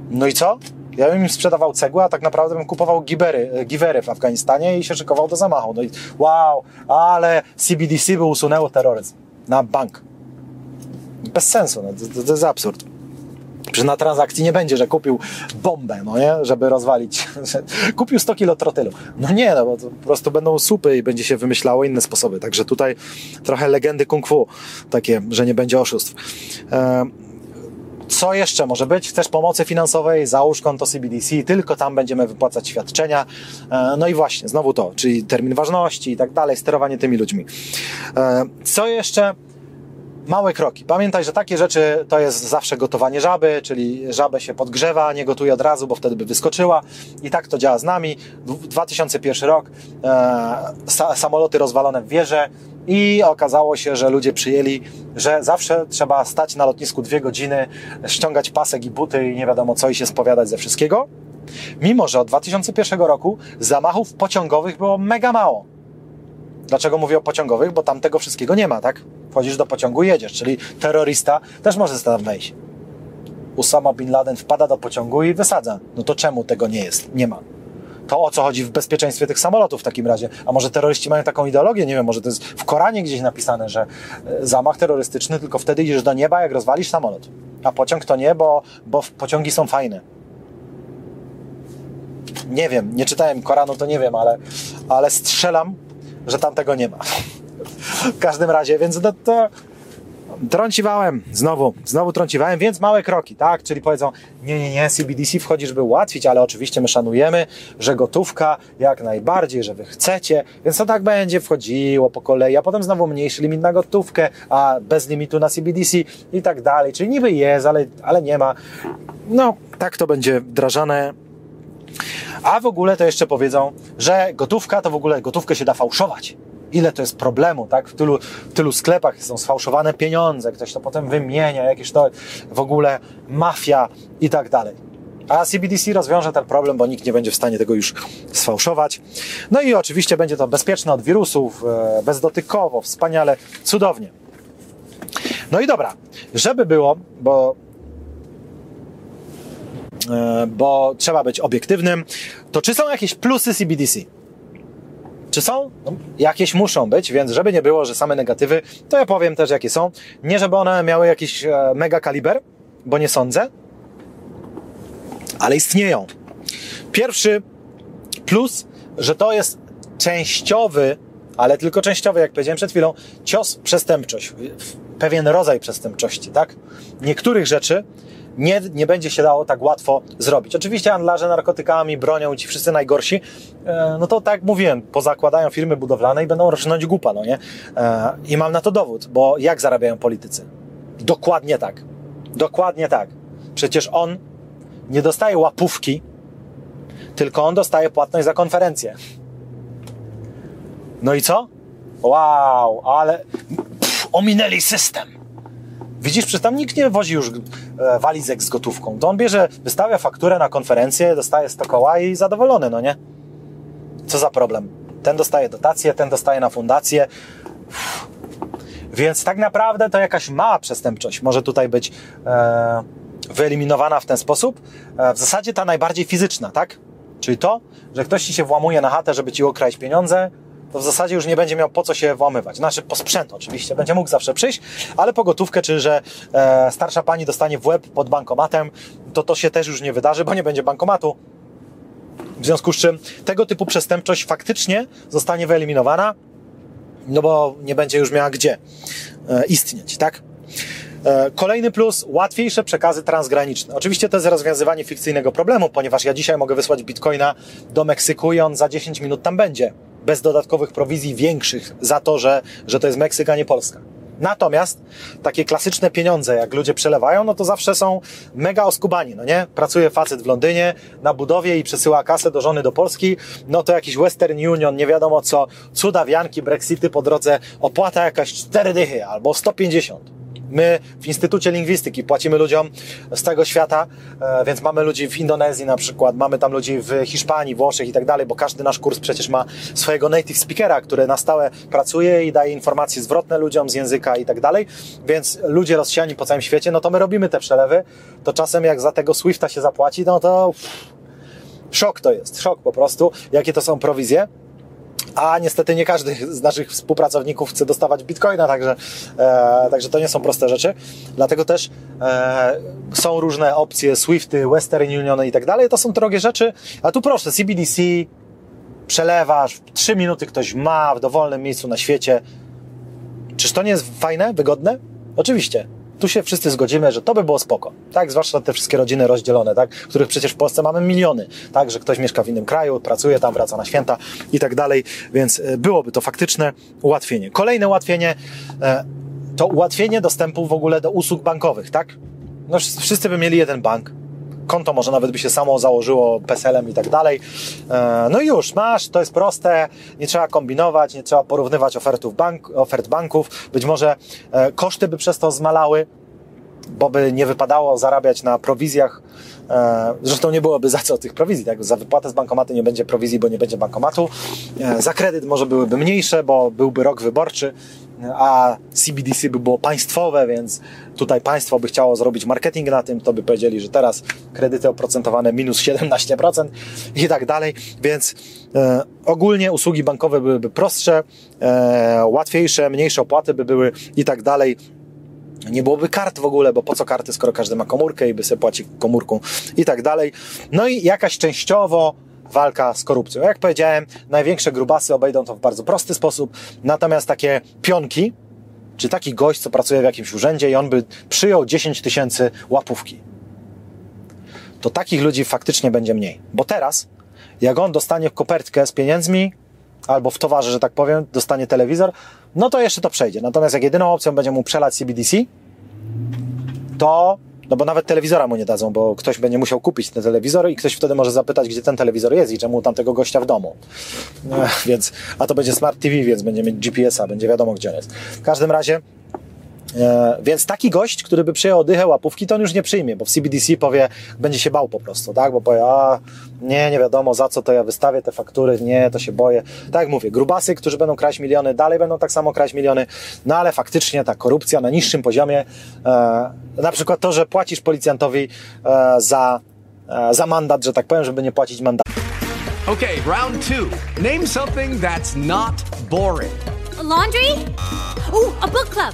No i co? Ja bym im sprzedawał cegłę, a tak naprawdę bym kupował gibery, e, giwery w Afganistanie i się szykował do zamachu. No i wow, ale CBDC by usunęło terroryzm na bank. Bez sensu, no, to, to, to jest absurd. Przecież na transakcji nie będzie, że kupił bombę, no nie? Żeby rozwalić. (laughs) kupił 100 kilo trotylu. No nie, no bo to po prostu będą supy i będzie się wymyślało inne sposoby. Także tutaj trochę legendy kung fu, takie, że nie będzie oszustw. Co jeszcze może być? Chcesz pomocy finansowej? Załóż konto CBDC, tylko tam będziemy wypłacać świadczenia. E, No i właśnie, znowu to, czyli termin ważności i tak dalej, sterowanie tymi ludźmi. E, Co jeszcze? Małe kroki. Pamiętaj, że takie rzeczy to jest zawsze gotowanie żaby, czyli żabę się podgrzewa, nie gotuje od razu, bo wtedy by wyskoczyła. I tak to działa z nami. Dw- 2001 rok, e, sa- samoloty rozwalone w wieże i okazało się, że ludzie przyjęli, że zawsze trzeba stać na lotnisku dwie godziny, ściągać pasek i buty i nie wiadomo co i się spowiadać ze wszystkiego. Mimo, że od 2001 roku zamachów pociągowych było mega mało. Dlaczego mówię o pociągowych? Bo tam tego wszystkiego nie ma, tak? Wchodzisz do pociągu i jedziesz, czyli terrorysta też może tam wejść. Usama Bin Laden wpada do pociągu i wysadza. No to czemu tego nie jest? Nie ma. To o co chodzi w bezpieczeństwie tych samolotów w takim razie? A może terroryści mają taką ideologię? Nie wiem, może to jest w Koranie gdzieś napisane, że e, zamach terrorystyczny tylko wtedy idziesz do nieba, jak rozwalisz samolot. A pociąg to nie, bo, bo pociągi są fajne. Nie wiem, nie czytałem Koranu, to nie wiem, ale, ale strzelam, że tam tego nie ma. (laughs) W każdym razie, więc no to trąciwałem, znowu, znowu trąciwałem, więc małe kroki, tak? Czyli powiedzą, nie, nie, nie, CBDC wchodzi, żeby ułatwić, ale oczywiście my szanujemy, że gotówka jak najbardziej, że wy chcecie, więc to tak będzie wchodziło po kolei, a potem znowu mniejszy limit na gotówkę, a bez limitu na CBDC i tak dalej, czyli niby jest, ale, ale nie ma. No, tak to będzie wdrażane a w ogóle to jeszcze powiedzą, że gotówka to w ogóle gotówkę się da fałszować. Ile to jest problemu, tak? W tylu, w tylu sklepach są sfałszowane pieniądze, ktoś to potem wymienia, jakieś to w ogóle mafia i tak dalej. A CBDC rozwiąże ten problem, bo nikt nie będzie w stanie tego już sfałszować. No i oczywiście będzie to bezpieczne od wirusów, e, bezdotykowo, wspaniale, cudownie. No i dobra, żeby było, bo e, bo trzeba być obiektywnym, to czy są jakieś plusy CBDC? Czy są? No, jakieś muszą być, więc żeby nie było, że same negatywy, to ja powiem też, jakie są. Nie, żeby one miały jakiś e, mega kaliber, bo nie sądzę, ale istnieją. Pierwszy plus, że to jest częściowy, ale tylko częściowy, jak powiedziałem przed chwilą, cios przestępczość, pewien rodzaj przestępczości, tak? Niektórych rzeczy nie, nie będzie się dało tak łatwo zrobić. Oczywiście handlarze narkotykami, bronią, ci wszyscy najgorsi, e, no to tak jak mówiłem, pozakładają firmy budowlane i będą rżnąć gupa, no nie? E, I mam na to dowód, bo jak zarabiają politycy? Dokładnie tak. Dokładnie tak. Przecież on nie dostaje łapówki, tylko on dostaje płatność za konferencję. No i co? Wow, ale pff, ominęli system. Widzisz, przecież tam nikt nie wozi już e, walizek z gotówką. To on bierze, wystawia fakturę na konferencję, dostaje 100 koła i zadowolony, no nie? Co za problem? Ten dostaje dotację, ten dostaje na fundację. Więc tak naprawdę to jakaś mała przestępczość może tutaj być e, wyeliminowana w ten sposób. E, w zasadzie ta najbardziej fizyczna, tak? Czyli to, że ktoś ci się włamuje na chatę, żeby ci ukraść pieniądze, to w zasadzie już nie będzie miał po co się włamywać. Znaczy po sprzęt oczywiście, będzie mógł zawsze przyjść, ale po gotówkę, czy że e, starsza pani dostanie w łeb pod bankomatem, to to się też już nie wydarzy, bo nie będzie bankomatu. W związku z czym tego typu przestępczość faktycznie zostanie wyeliminowana, no bo nie będzie już miała gdzie e, istnieć, tak? E, Kolejny plus, łatwiejsze przekazy transgraniczne. Oczywiście to jest rozwiązywanie fikcyjnego problemu, ponieważ ja dzisiaj mogę wysłać bitcoina do Meksyku i on za 10 minut tam będzie. Bez dodatkowych prowizji większych za to, że, że to jest Meksyk, a nie Polska. Natomiast takie klasyczne pieniądze, jak ludzie przelewają, no to zawsze są mega oskubani, no nie? Pracuje facet w Londynie na budowie i przesyła kasę do żony do Polski, no to jakiś Western Union, nie wiadomo co, cuda wianki, Brexity po drodze, opłata jakaś 4 dychy albo 150. My w Instytucie Lingwistyki płacimy ludziom z tego świata, e, więc mamy ludzi w Indonezji na przykład, mamy tam ludzi w Hiszpanii, Włoszech i tak dalej, bo każdy nasz kurs przecież ma swojego native speakera, który na stałe pracuje i daje informacje zwrotne ludziom z języka i tak dalej, więc ludzie rozsiani po całym świecie, no to my robimy te przelewy, to czasem jak za tego Swifta się zapłaci, no to szok to jest, szok po prostu, jakie to są prowizje a niestety nie każdy z naszych współpracowników chce dostawać bitcoina, także, e, także to nie są proste rzeczy. Dlatego też e, są różne opcje, Swifty, Western Union i tak dalej. To są drogie rzeczy, a tu proszę, CBDC, przelewasz, w 3 minuty ktoś ma w dowolnym miejscu na świecie. Czyż to nie jest fajne, wygodne? Oczywiście tu się wszyscy zgodzimy, że to by było spoko. Tak, zwłaszcza te wszystkie rodziny rozdzielone, tak, których przecież w Polsce mamy miliony, tak, że ktoś mieszka w innym kraju, pracuje tam, wraca na święta i tak dalej, więc e, byłoby to faktyczne ułatwienie. Kolejne ułatwienie e, to ułatwienie dostępu w ogóle do usług bankowych, tak? No wszyscy by mieli jeden bank, konto może nawet by się samo założyło PESEL-em i tak dalej. E, no i już, masz, to jest proste, nie trzeba kombinować, nie trzeba porównywać ofertów bank, ofert banków. Być może e, koszty by przez to zmalały, bo by nie wypadało zarabiać na prowizjach. E, zresztą nie byłoby za co tych prowizji. Tak? Za wypłatę z bankomatu nie będzie prowizji, bo nie będzie bankomatu. Za kredyt może byłyby mniejsze, bo byłby rok wyborczy a CBDC by było państwowe, więc tutaj państwo by chciało zrobić marketing na tym, to by powiedzieli, że teraz kredyty oprocentowane minus 17% i tak dalej, więc e, ogólnie usługi bankowe byłyby prostsze, e, łatwiejsze, mniejsze opłaty by były i tak dalej. Nie byłoby kart w ogóle, bo po co karty, skoro każdy ma komórkę i by sobie płaci komórką i tak dalej. No i jakaś częściowo walka z korupcją. Jak powiedziałem, największe grubasy obejdą to w bardzo prosty sposób, natomiast takie pionki, czy taki gość, co pracuje w jakimś urzędzie i on by przyjął 10 tysięcy łapówki, to takich ludzi faktycznie będzie mniej. Bo teraz, jak on dostanie kopertkę z pieniędzmi, albo w towarze, że tak powiem, dostanie telewizor, no to jeszcze to przejdzie. Natomiast jak jedyną opcją będzie mu przelać CBDC, to no bo nawet telewizora mu nie dadzą, bo ktoś będzie musiał kupić ten telewizor i ktoś wtedy może zapytać, gdzie ten telewizor jest i czemu tam tego gościa w domu. No, więc, a to będzie Smart TV, więc będzie mieć GPS-a, będzie wiadomo, gdzie on jest. W każdym razie więc taki gość, który by przyjął dychę łapówki, to on już nie przyjmie, bo w CBDC powie, będzie się bał po prostu, tak? Bo powie, a nie, nie wiadomo za co to ja wystawię te faktury, nie, to się boję. Tak jak mówię, grubasy, którzy będą kraść miliony, dalej będą tak samo kraść miliony, no ale faktycznie ta korupcja na niższym poziomie, e, na przykład to, że płacisz policjantowi e, za, e, za mandat, że tak powiem, żeby nie płacić mandatu. Okay, round two. Name something that's not boring. A laundry? Ooh, a book club.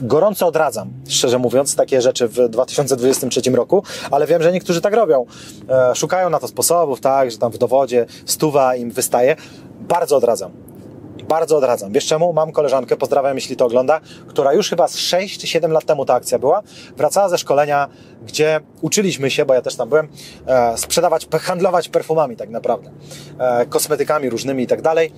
Gorąco odradzam, szczerze mówiąc, takie rzeczy w 2023 roku, ale wiem, że niektórzy tak robią. E, szukają na to sposobów, tak, że tam w dowodzie stuwa im wystaje. Bardzo odradzam. Bardzo odradzam. Wiesz czemu? Mam koleżankę, pozdrawiam, jeśli to ogląda, która już chyba z 6 czy 7 lat temu ta akcja była. Wracała ze szkolenia, gdzie uczyliśmy się, bo ja też tam byłem, e, sprzedawać, handlować perfumami tak naprawdę, e, kosmetykami różnymi i tak dalej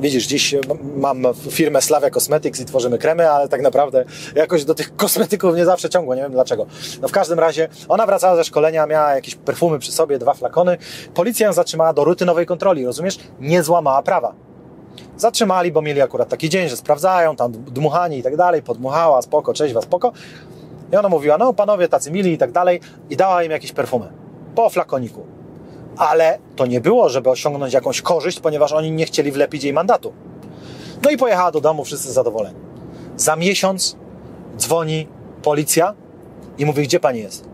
Widzisz, dziś mam firmę Slavia Cosmetics i tworzymy kremy, ale tak naprawdę jakoś do tych (laughs) kosmetyków nie zawsze ciągło, nie wiem dlaczego. No w każdym razie, ona wracała ze szkolenia, miała jakieś perfumy przy sobie, dwa flakony. Policja ją zatrzymała do rutynowej kontroli, rozumiesz? Nie złamała prawa. Zatrzymali, bo mieli akurat taki dzień, że sprawdzają, tam dmuchani i tak dalej, podmuchała, spoko, cześć was, spoko. I ona mówiła, no panowie tacy mili i tak dalej i dała im jakieś perfumy. Po flakoniku ale to nie było, żeby osiągnąć jakąś korzyść, ponieważ oni nie chcieli wlepić jej mandatu. No i pojechała do domu, wszyscy zadowoleni. Za miesiąc dzwoni policja i mówi, gdzie pani jest?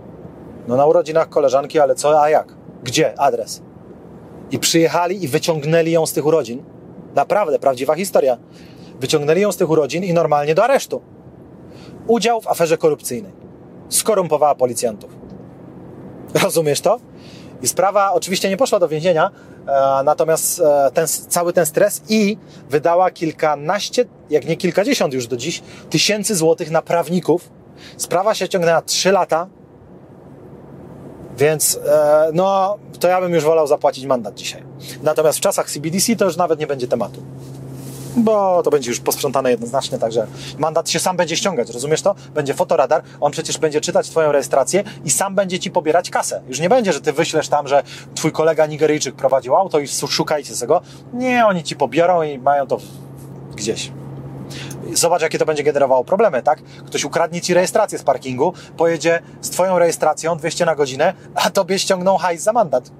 No na urodzinach koleżanki, ale co, a jak? Gdzie? Adres. I przyjechali i wyciągnęli ją z tych urodzin. Naprawdę, prawdziwa historia. Wyciągnęli ją z tych urodzin i normalnie do aresztu. Udział w aferze korupcyjnej. Skorumpowała policjantów. Rozumiesz to? I sprawa oczywiście nie poszła do więzienia, e, natomiast e, ten, cały ten stres i wydała kilkanaście, jak nie kilkadziesiąt już do dziś, tysięcy złotych na prawników. Sprawa się ciągnęła trzy lata, więc e, no, to ja bym już wolał zapłacić mandat dzisiaj. Natomiast w czasach CBDC to już nawet nie będzie tematu bo to będzie już posprzątane jednoznacznie, także mandat się sam będzie ściągać, rozumiesz to? Będzie fotoradar, on przecież będzie czytać twoją rejestrację i sam będzie ci pobierać kasę. Już nie będzie, że ty wyślesz tam, że twój kolega Nigeryjczyk prowadził auto i szukajcie tego. Nie, oni ci pobiorą i mają to gdzieś. Zobacz, jakie to będzie generowało problemy, tak? Ktoś ukradnie ci rejestrację z parkingu, pojedzie z twoją rejestracją 200 na godzinę, a tobie ściągną hajs za mandat.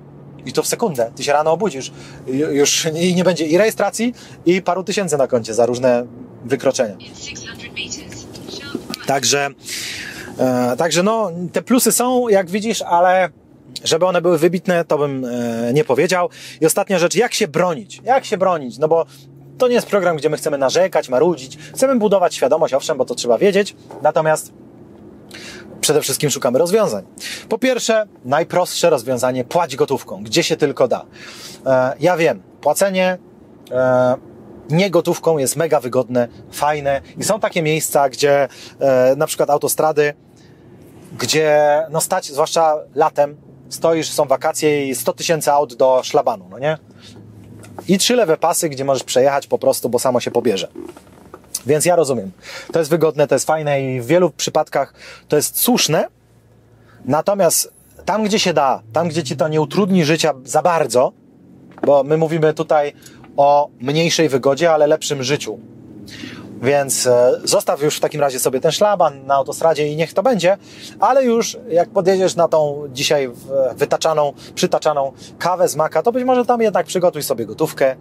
I to w sekundę. Ty się rano obudzisz. Już i nie będzie i rejestracji, i paru tysięcy na koncie za różne wykroczenia. Także, e, także no, te plusy są, jak widzisz, ale żeby one były wybitne, to bym e, nie powiedział. I ostatnia rzecz, jak się bronić? Jak się bronić? No bo to nie jest program, gdzie my chcemy narzekać, marudzić. Chcemy budować świadomość, owszem, bo to trzeba wiedzieć. Natomiast przede wszystkim szukamy rozwiązań. Po pierwsze, najprostsze rozwiązanie płać gotówką, gdzie się tylko da. E, ja wiem, płacenie e, nie gotówką jest mega wygodne, fajne i są takie miejsca, gdzie e, na przykład autostrady, gdzie no stać, zwłaszcza latem, stoisz, są wakacje i 100 tysięcy aut do szlabanu, no nie? I trzy lewe pasy, gdzie możesz przejechać po prostu, bo samo się pobierze. Więc ja rozumiem. To jest wygodne, to jest fajne i w wielu przypadkach to jest słuszne. Natomiast tam, gdzie się da, tam, gdzie ci to nie utrudni życia za bardzo, bo my mówimy tutaj o mniejszej wygodzie, ale lepszym życiu. Więc e, zostaw już w takim razie sobie ten szlaban na autostradzie i niech to będzie, ale już jak podjedziesz na tą dzisiaj wytaczaną, przytaczaną kawę z maka, to być może tam jednak przygotuj sobie gotówkę.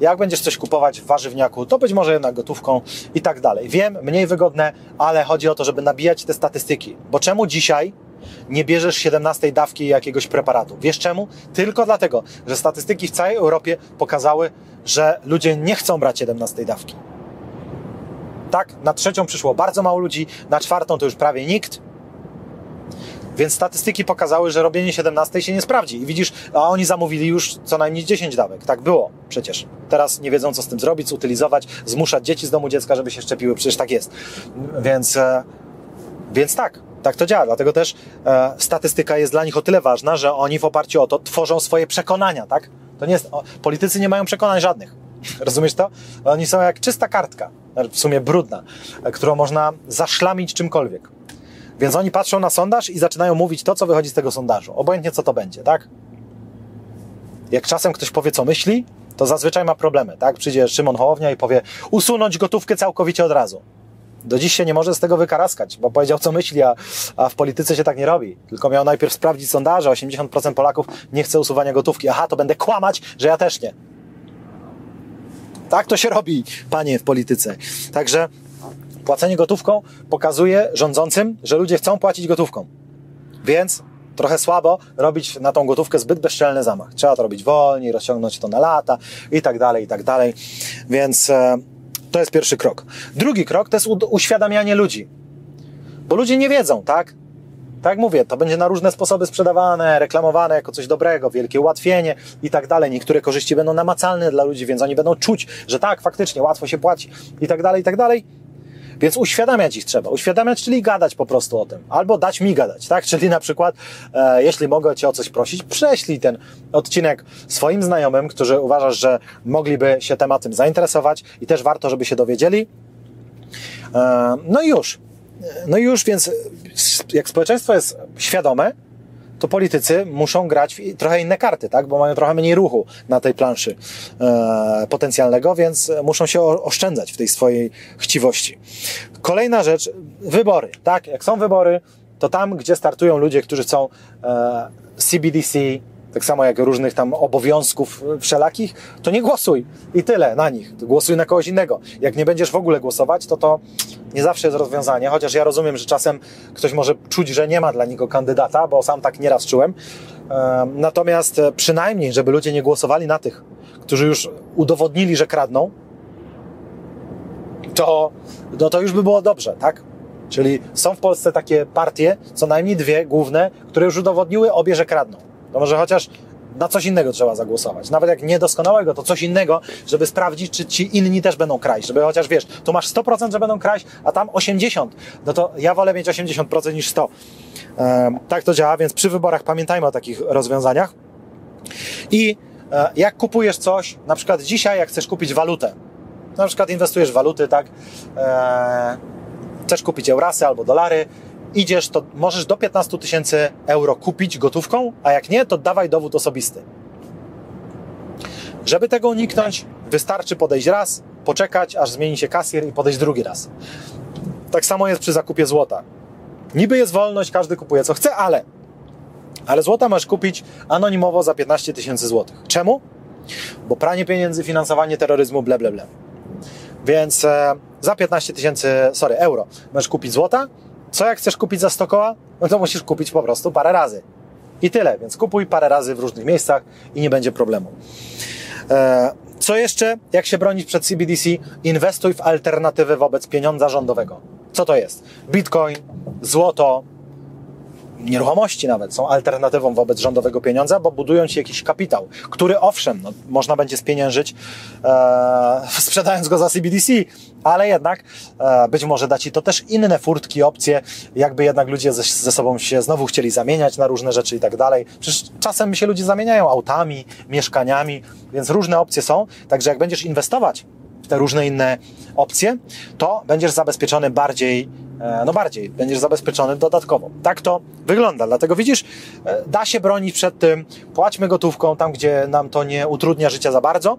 Jak będziesz coś kupować w warzywniaku, to być może jednak gotówką i tak dalej. Wiem, mniej wygodne, ale chodzi o to, żeby nabijać te statystyki. Bo czemu dzisiaj nie bierzesz 17 dawki jakiegoś preparatu? Wiesz czemu? Tylko dlatego, że statystyki w całej Europie pokazały, że ludzie nie chcą brać 17 dawki. Tak, na trzecią przyszło bardzo mało ludzi, na czwartą to już prawie nikt. Więc statystyki pokazały, że robienie 17 się nie sprawdzi. I widzisz, a oni zamówili już co najmniej 10 dawek. Tak było przecież. Teraz nie wiedzą, co z tym zrobić, utylizować, zmuszać dzieci z domu dziecka, żeby się szczepiły. Przecież tak jest. Więc, e, więc tak, tak to działa. Dlatego też e, statystyka jest dla nich o tyle ważna, że oni w oparciu o to tworzą swoje przekonania, tak? To nie jest, o, politycy nie mają przekonań żadnych. (laughs) Rozumiesz to? Oni są jak czysta kartka, w sumie brudna, którą można zaszlamić czymkolwiek. Więc oni patrzą na sondaż i zaczynają mówić to, co wychodzi z tego sondażu. Obojętnie co to będzie, tak? Jak czasem ktoś powie, co myśli, to zazwyczaj ma problemy, tak? Przyjdzie Szymon Hołownia i powie, usunąć gotówkę całkowicie od razu. Do dziś się nie może z tego wykaraskać, bo powiedział, co myśli, a, a w polityce się tak nie robi. Tylko miał najpierw sprawdzić sondaże, 80% Polaków nie chce usuwania gotówki. Aha, to będę kłamać, że ja też nie. Tak to się robi, panie, w polityce. Także płacenie gotówką pokazuje rządzącym, że ludzie chcą płacić gotówką. Więc trochę słabo robić na tą gotówkę zbyt bezczelny zamach. Trzeba to robić wolniej, rozciągnąć to na lata i tak dalej, i tak dalej. Więc e, to jest pierwszy krok. Drugi krok to jest uświadamianie ludzi. Bo ludzie nie wiedzą, tak? Tak mówię, to będzie na różne sposoby sprzedawane, reklamowane jako coś dobrego, wielkie ułatwienie i tak dalej. Niektóre korzyści będą namacalne dla ludzi, więc oni będą czuć, że tak, faktycznie łatwo się płaci i tak dalej, i tak dalej. Więc uświadamiać ich trzeba. Uświadamiać, czyli gadać po prostu o tym. Albo dać mi gadać, tak? Czyli na przykład, e, jeśli mogę Cię o coś prosić, prześlij ten odcinek swoim znajomym, którzy uważasz, że mogliby się tematem zainteresować i też warto, żeby się dowiedzieli. E, no i już. No i już, więc jak społeczeństwo jest świadome, to politycy muszą grać w trochę inne karty, tak? Bo mają trochę mniej ruchu na tej planszy e, potencjalnego, więc muszą się oszczędzać w tej swojej chciwości. Kolejna rzecz, wybory, tak? Jak są wybory, to tam, gdzie startują ludzie, którzy chcą e, CBDC, tak samo jak różnych tam obowiązków wszelakich, to nie głosuj i tyle na nich. Głosuj na kogoś innego. Jak nie będziesz w ogóle głosować, to to nie zawsze jest rozwiązanie, chociaż ja rozumiem, że czasem ktoś może czuć, że nie ma dla niego kandydata, bo sam tak nieraz czułem. Natomiast przynajmniej, żeby ludzie nie głosowali na tych, którzy już udowodnili, że kradną, to, no to już by było dobrze, tak? Czyli są w Polsce takie partie, co najmniej dwie główne, które już udowodniły obie, że kradną. To może chociaż na coś innego trzeba zagłosować. Nawet jak niedoskonałego, to coś innego, żeby sprawdzić, czy ci inni też będą kraść. Żeby chociaż wiesz, tu masz 100%, że będą kraść, a tam 80%. No to ja wolę mieć 80% niż 100%. Ehm, tak to działa, więc przy wyborach pamiętajmy o takich rozwiązaniach. I e, jak kupujesz coś, na przykład dzisiaj, jak chcesz kupić walutę, na przykład inwestujesz w waluty, tak, e, chcesz kupić eurasy albo dolary, idziesz, to możesz do 15 tysięcy euro kupić gotówką, a jak nie, to dawaj dowód osobisty. Żeby tego uniknąć, wystarczy podejść raz, poczekać, aż zmieni się kasjer i podejść drugi raz. Tak samo jest przy zakupie złota. Niby jest wolność, każdy kupuje co chce, ale ale złota masz kupić anonimowo za 15 tysięcy złotych. Czemu? Bo pranie pieniędzy, finansowanie terroryzmu, ble, ble, ble. Więc e, za 15 tysięcy, sorry, euro możesz kupić złota, co jak chcesz kupić za 100 koła? No to musisz kupić po prostu parę razy. I tyle, więc kupuj parę razy w różnych miejscach i nie będzie problemu. E, co jeszcze? Jak się bronić przed CBDC? Inwestuj w alternatywy wobec pieniądza rządowego. Co to jest? Bitcoin, złoto, nieruchomości nawet są alternatywą wobec rządowego pieniądza, bo budują ci jakiś kapitał, który owszem, no, można będzie spieniężyć e, (laughs) sprzedając go za CBDC, ale jednak e, być może da ci to też inne furtki, opcje, jakby jednak ludzie ze, ze sobą się znowu chcieli zamieniać na różne rzeczy i tak dalej. Przecież czasem się ludzie zamieniają autami, mieszkaniami, więc różne opcje są, także jak będziesz inwestować w te różne inne opcje, to będziesz zabezpieczony bardziej no bardziej, będziesz zabezpieczony dodatkowo. Tak to wygląda. Dlatego widzisz, e, da się bronić przed tym, płaćmy gotówką tam, gdzie nam to nie utrudnia życia za bardzo.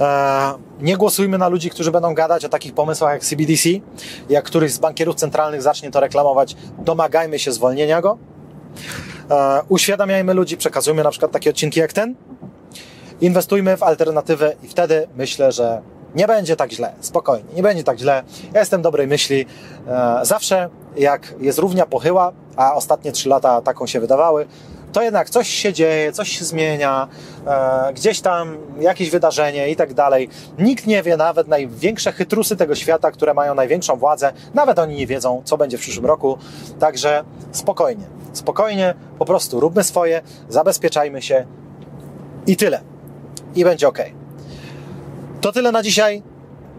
E, nie głosujmy na ludzi, którzy będą gadać o takich pomysłach jak CBDC. Jak któryś z bankierów centralnych zacznie to reklamować, domagajmy się zwolnienia go. Uświadamiajmy ludzi, przekazujmy na przykład takie odcinki jak ten. Inwestujmy w alternatywę i wtedy myślę, że nie będzie tak źle, spokojnie, nie będzie tak źle. Ja jestem dobrej myśli. E, zawsze jak jest równia pochyła, a ostatnie trzy lata taką się wydawały, to jednak coś się dzieje, coś się zmienia, e, gdzieś tam jakieś wydarzenie i tak dalej. Nikt nie wie, nawet największe chytrusy tego świata, które mają największą władzę, nawet oni nie wiedzą, co będzie w przyszłym roku. Także spokojnie, spokojnie, po prostu róbmy swoje, zabezpieczajmy się i tyle. I będzie ok. To tyle na dzisiaj.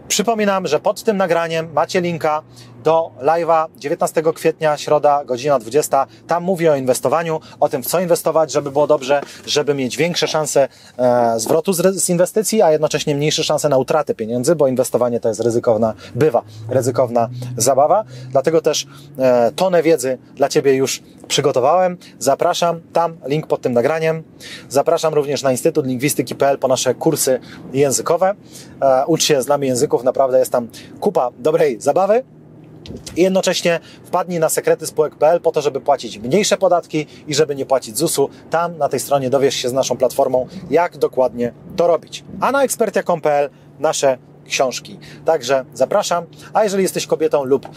Przypominam, że pod tym nagraniem macie linka do live'a 19 kwietnia, środa, godzina 20. Tam mówię o inwestowaniu, o tym, w co inwestować, żeby było dobrze, żeby mieć większe szanse e, zwrotu z, z, inwestycji, a jednocześnie mniejsze szanse na utratę pieniędzy, bo inwestowanie to jest ryzykowna, bywa ryzykowna zabawa. Dlatego też e, tonę wiedzy dla Ciebie już przygotowałem. Zapraszam tam, link pod tym nagraniem. Zapraszam również na Instytut Lingwistyki.pl po nasze kursy językowe. E, ucz się z nami języków, naprawdę jest tam kupa dobrej zabawy i jednocześnie wpadnij na sekrety spółek.pl po to, żeby płacić mniejsze podatki i żeby nie płacić ZUS-u. Tam na tej stronie dowiesz się z naszą platformą, jak dokładnie to robić. A na ekspertia.pl nasze książki. Także zapraszam. A jeżeli jesteś kobietą lub e,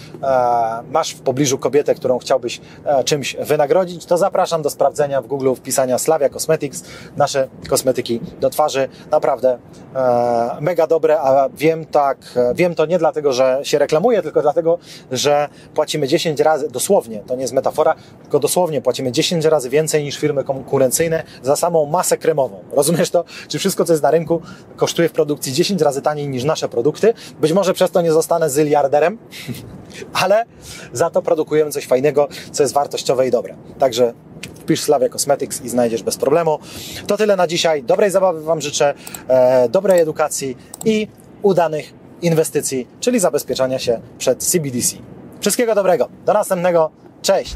masz w pobliżu kobietę, którą chciałbyś e, czymś wynagrodzić, to zapraszam do sprawdzenia w Google wpisania Slavia Cosmetics. Nasze kosmetyki do twarzy naprawdę e, mega dobre, a wiem tak, wiem to nie dlatego, że się reklamuje, tylko dlatego, że płacimy 10 razy, dosłownie, to nie jest metafora, tylko dosłownie płacimy 10 razy więcej niż firmy konkurencyjne za samą masę kremową. Rozumiesz to? Czy wszystko, co jest na rynku, kosztuje w produkcji 10 razy taniej niż nasz nasze produkty. Być może przez to nie zostanę zyliarderem, (laughs) ale za to produkujemy coś fajnego, co jest wartościowe i dobre. Także wpisz Slavia Cosmetics i znajdziesz bez problemu. To tyle na dzisiaj. Dobrej zabawy Wam życzę, e, dobrej edukacji i udanych inwestycji, czyli zabezpieczania się przed CBDC. Wszystkiego dobrego. Do następnego. Cześć!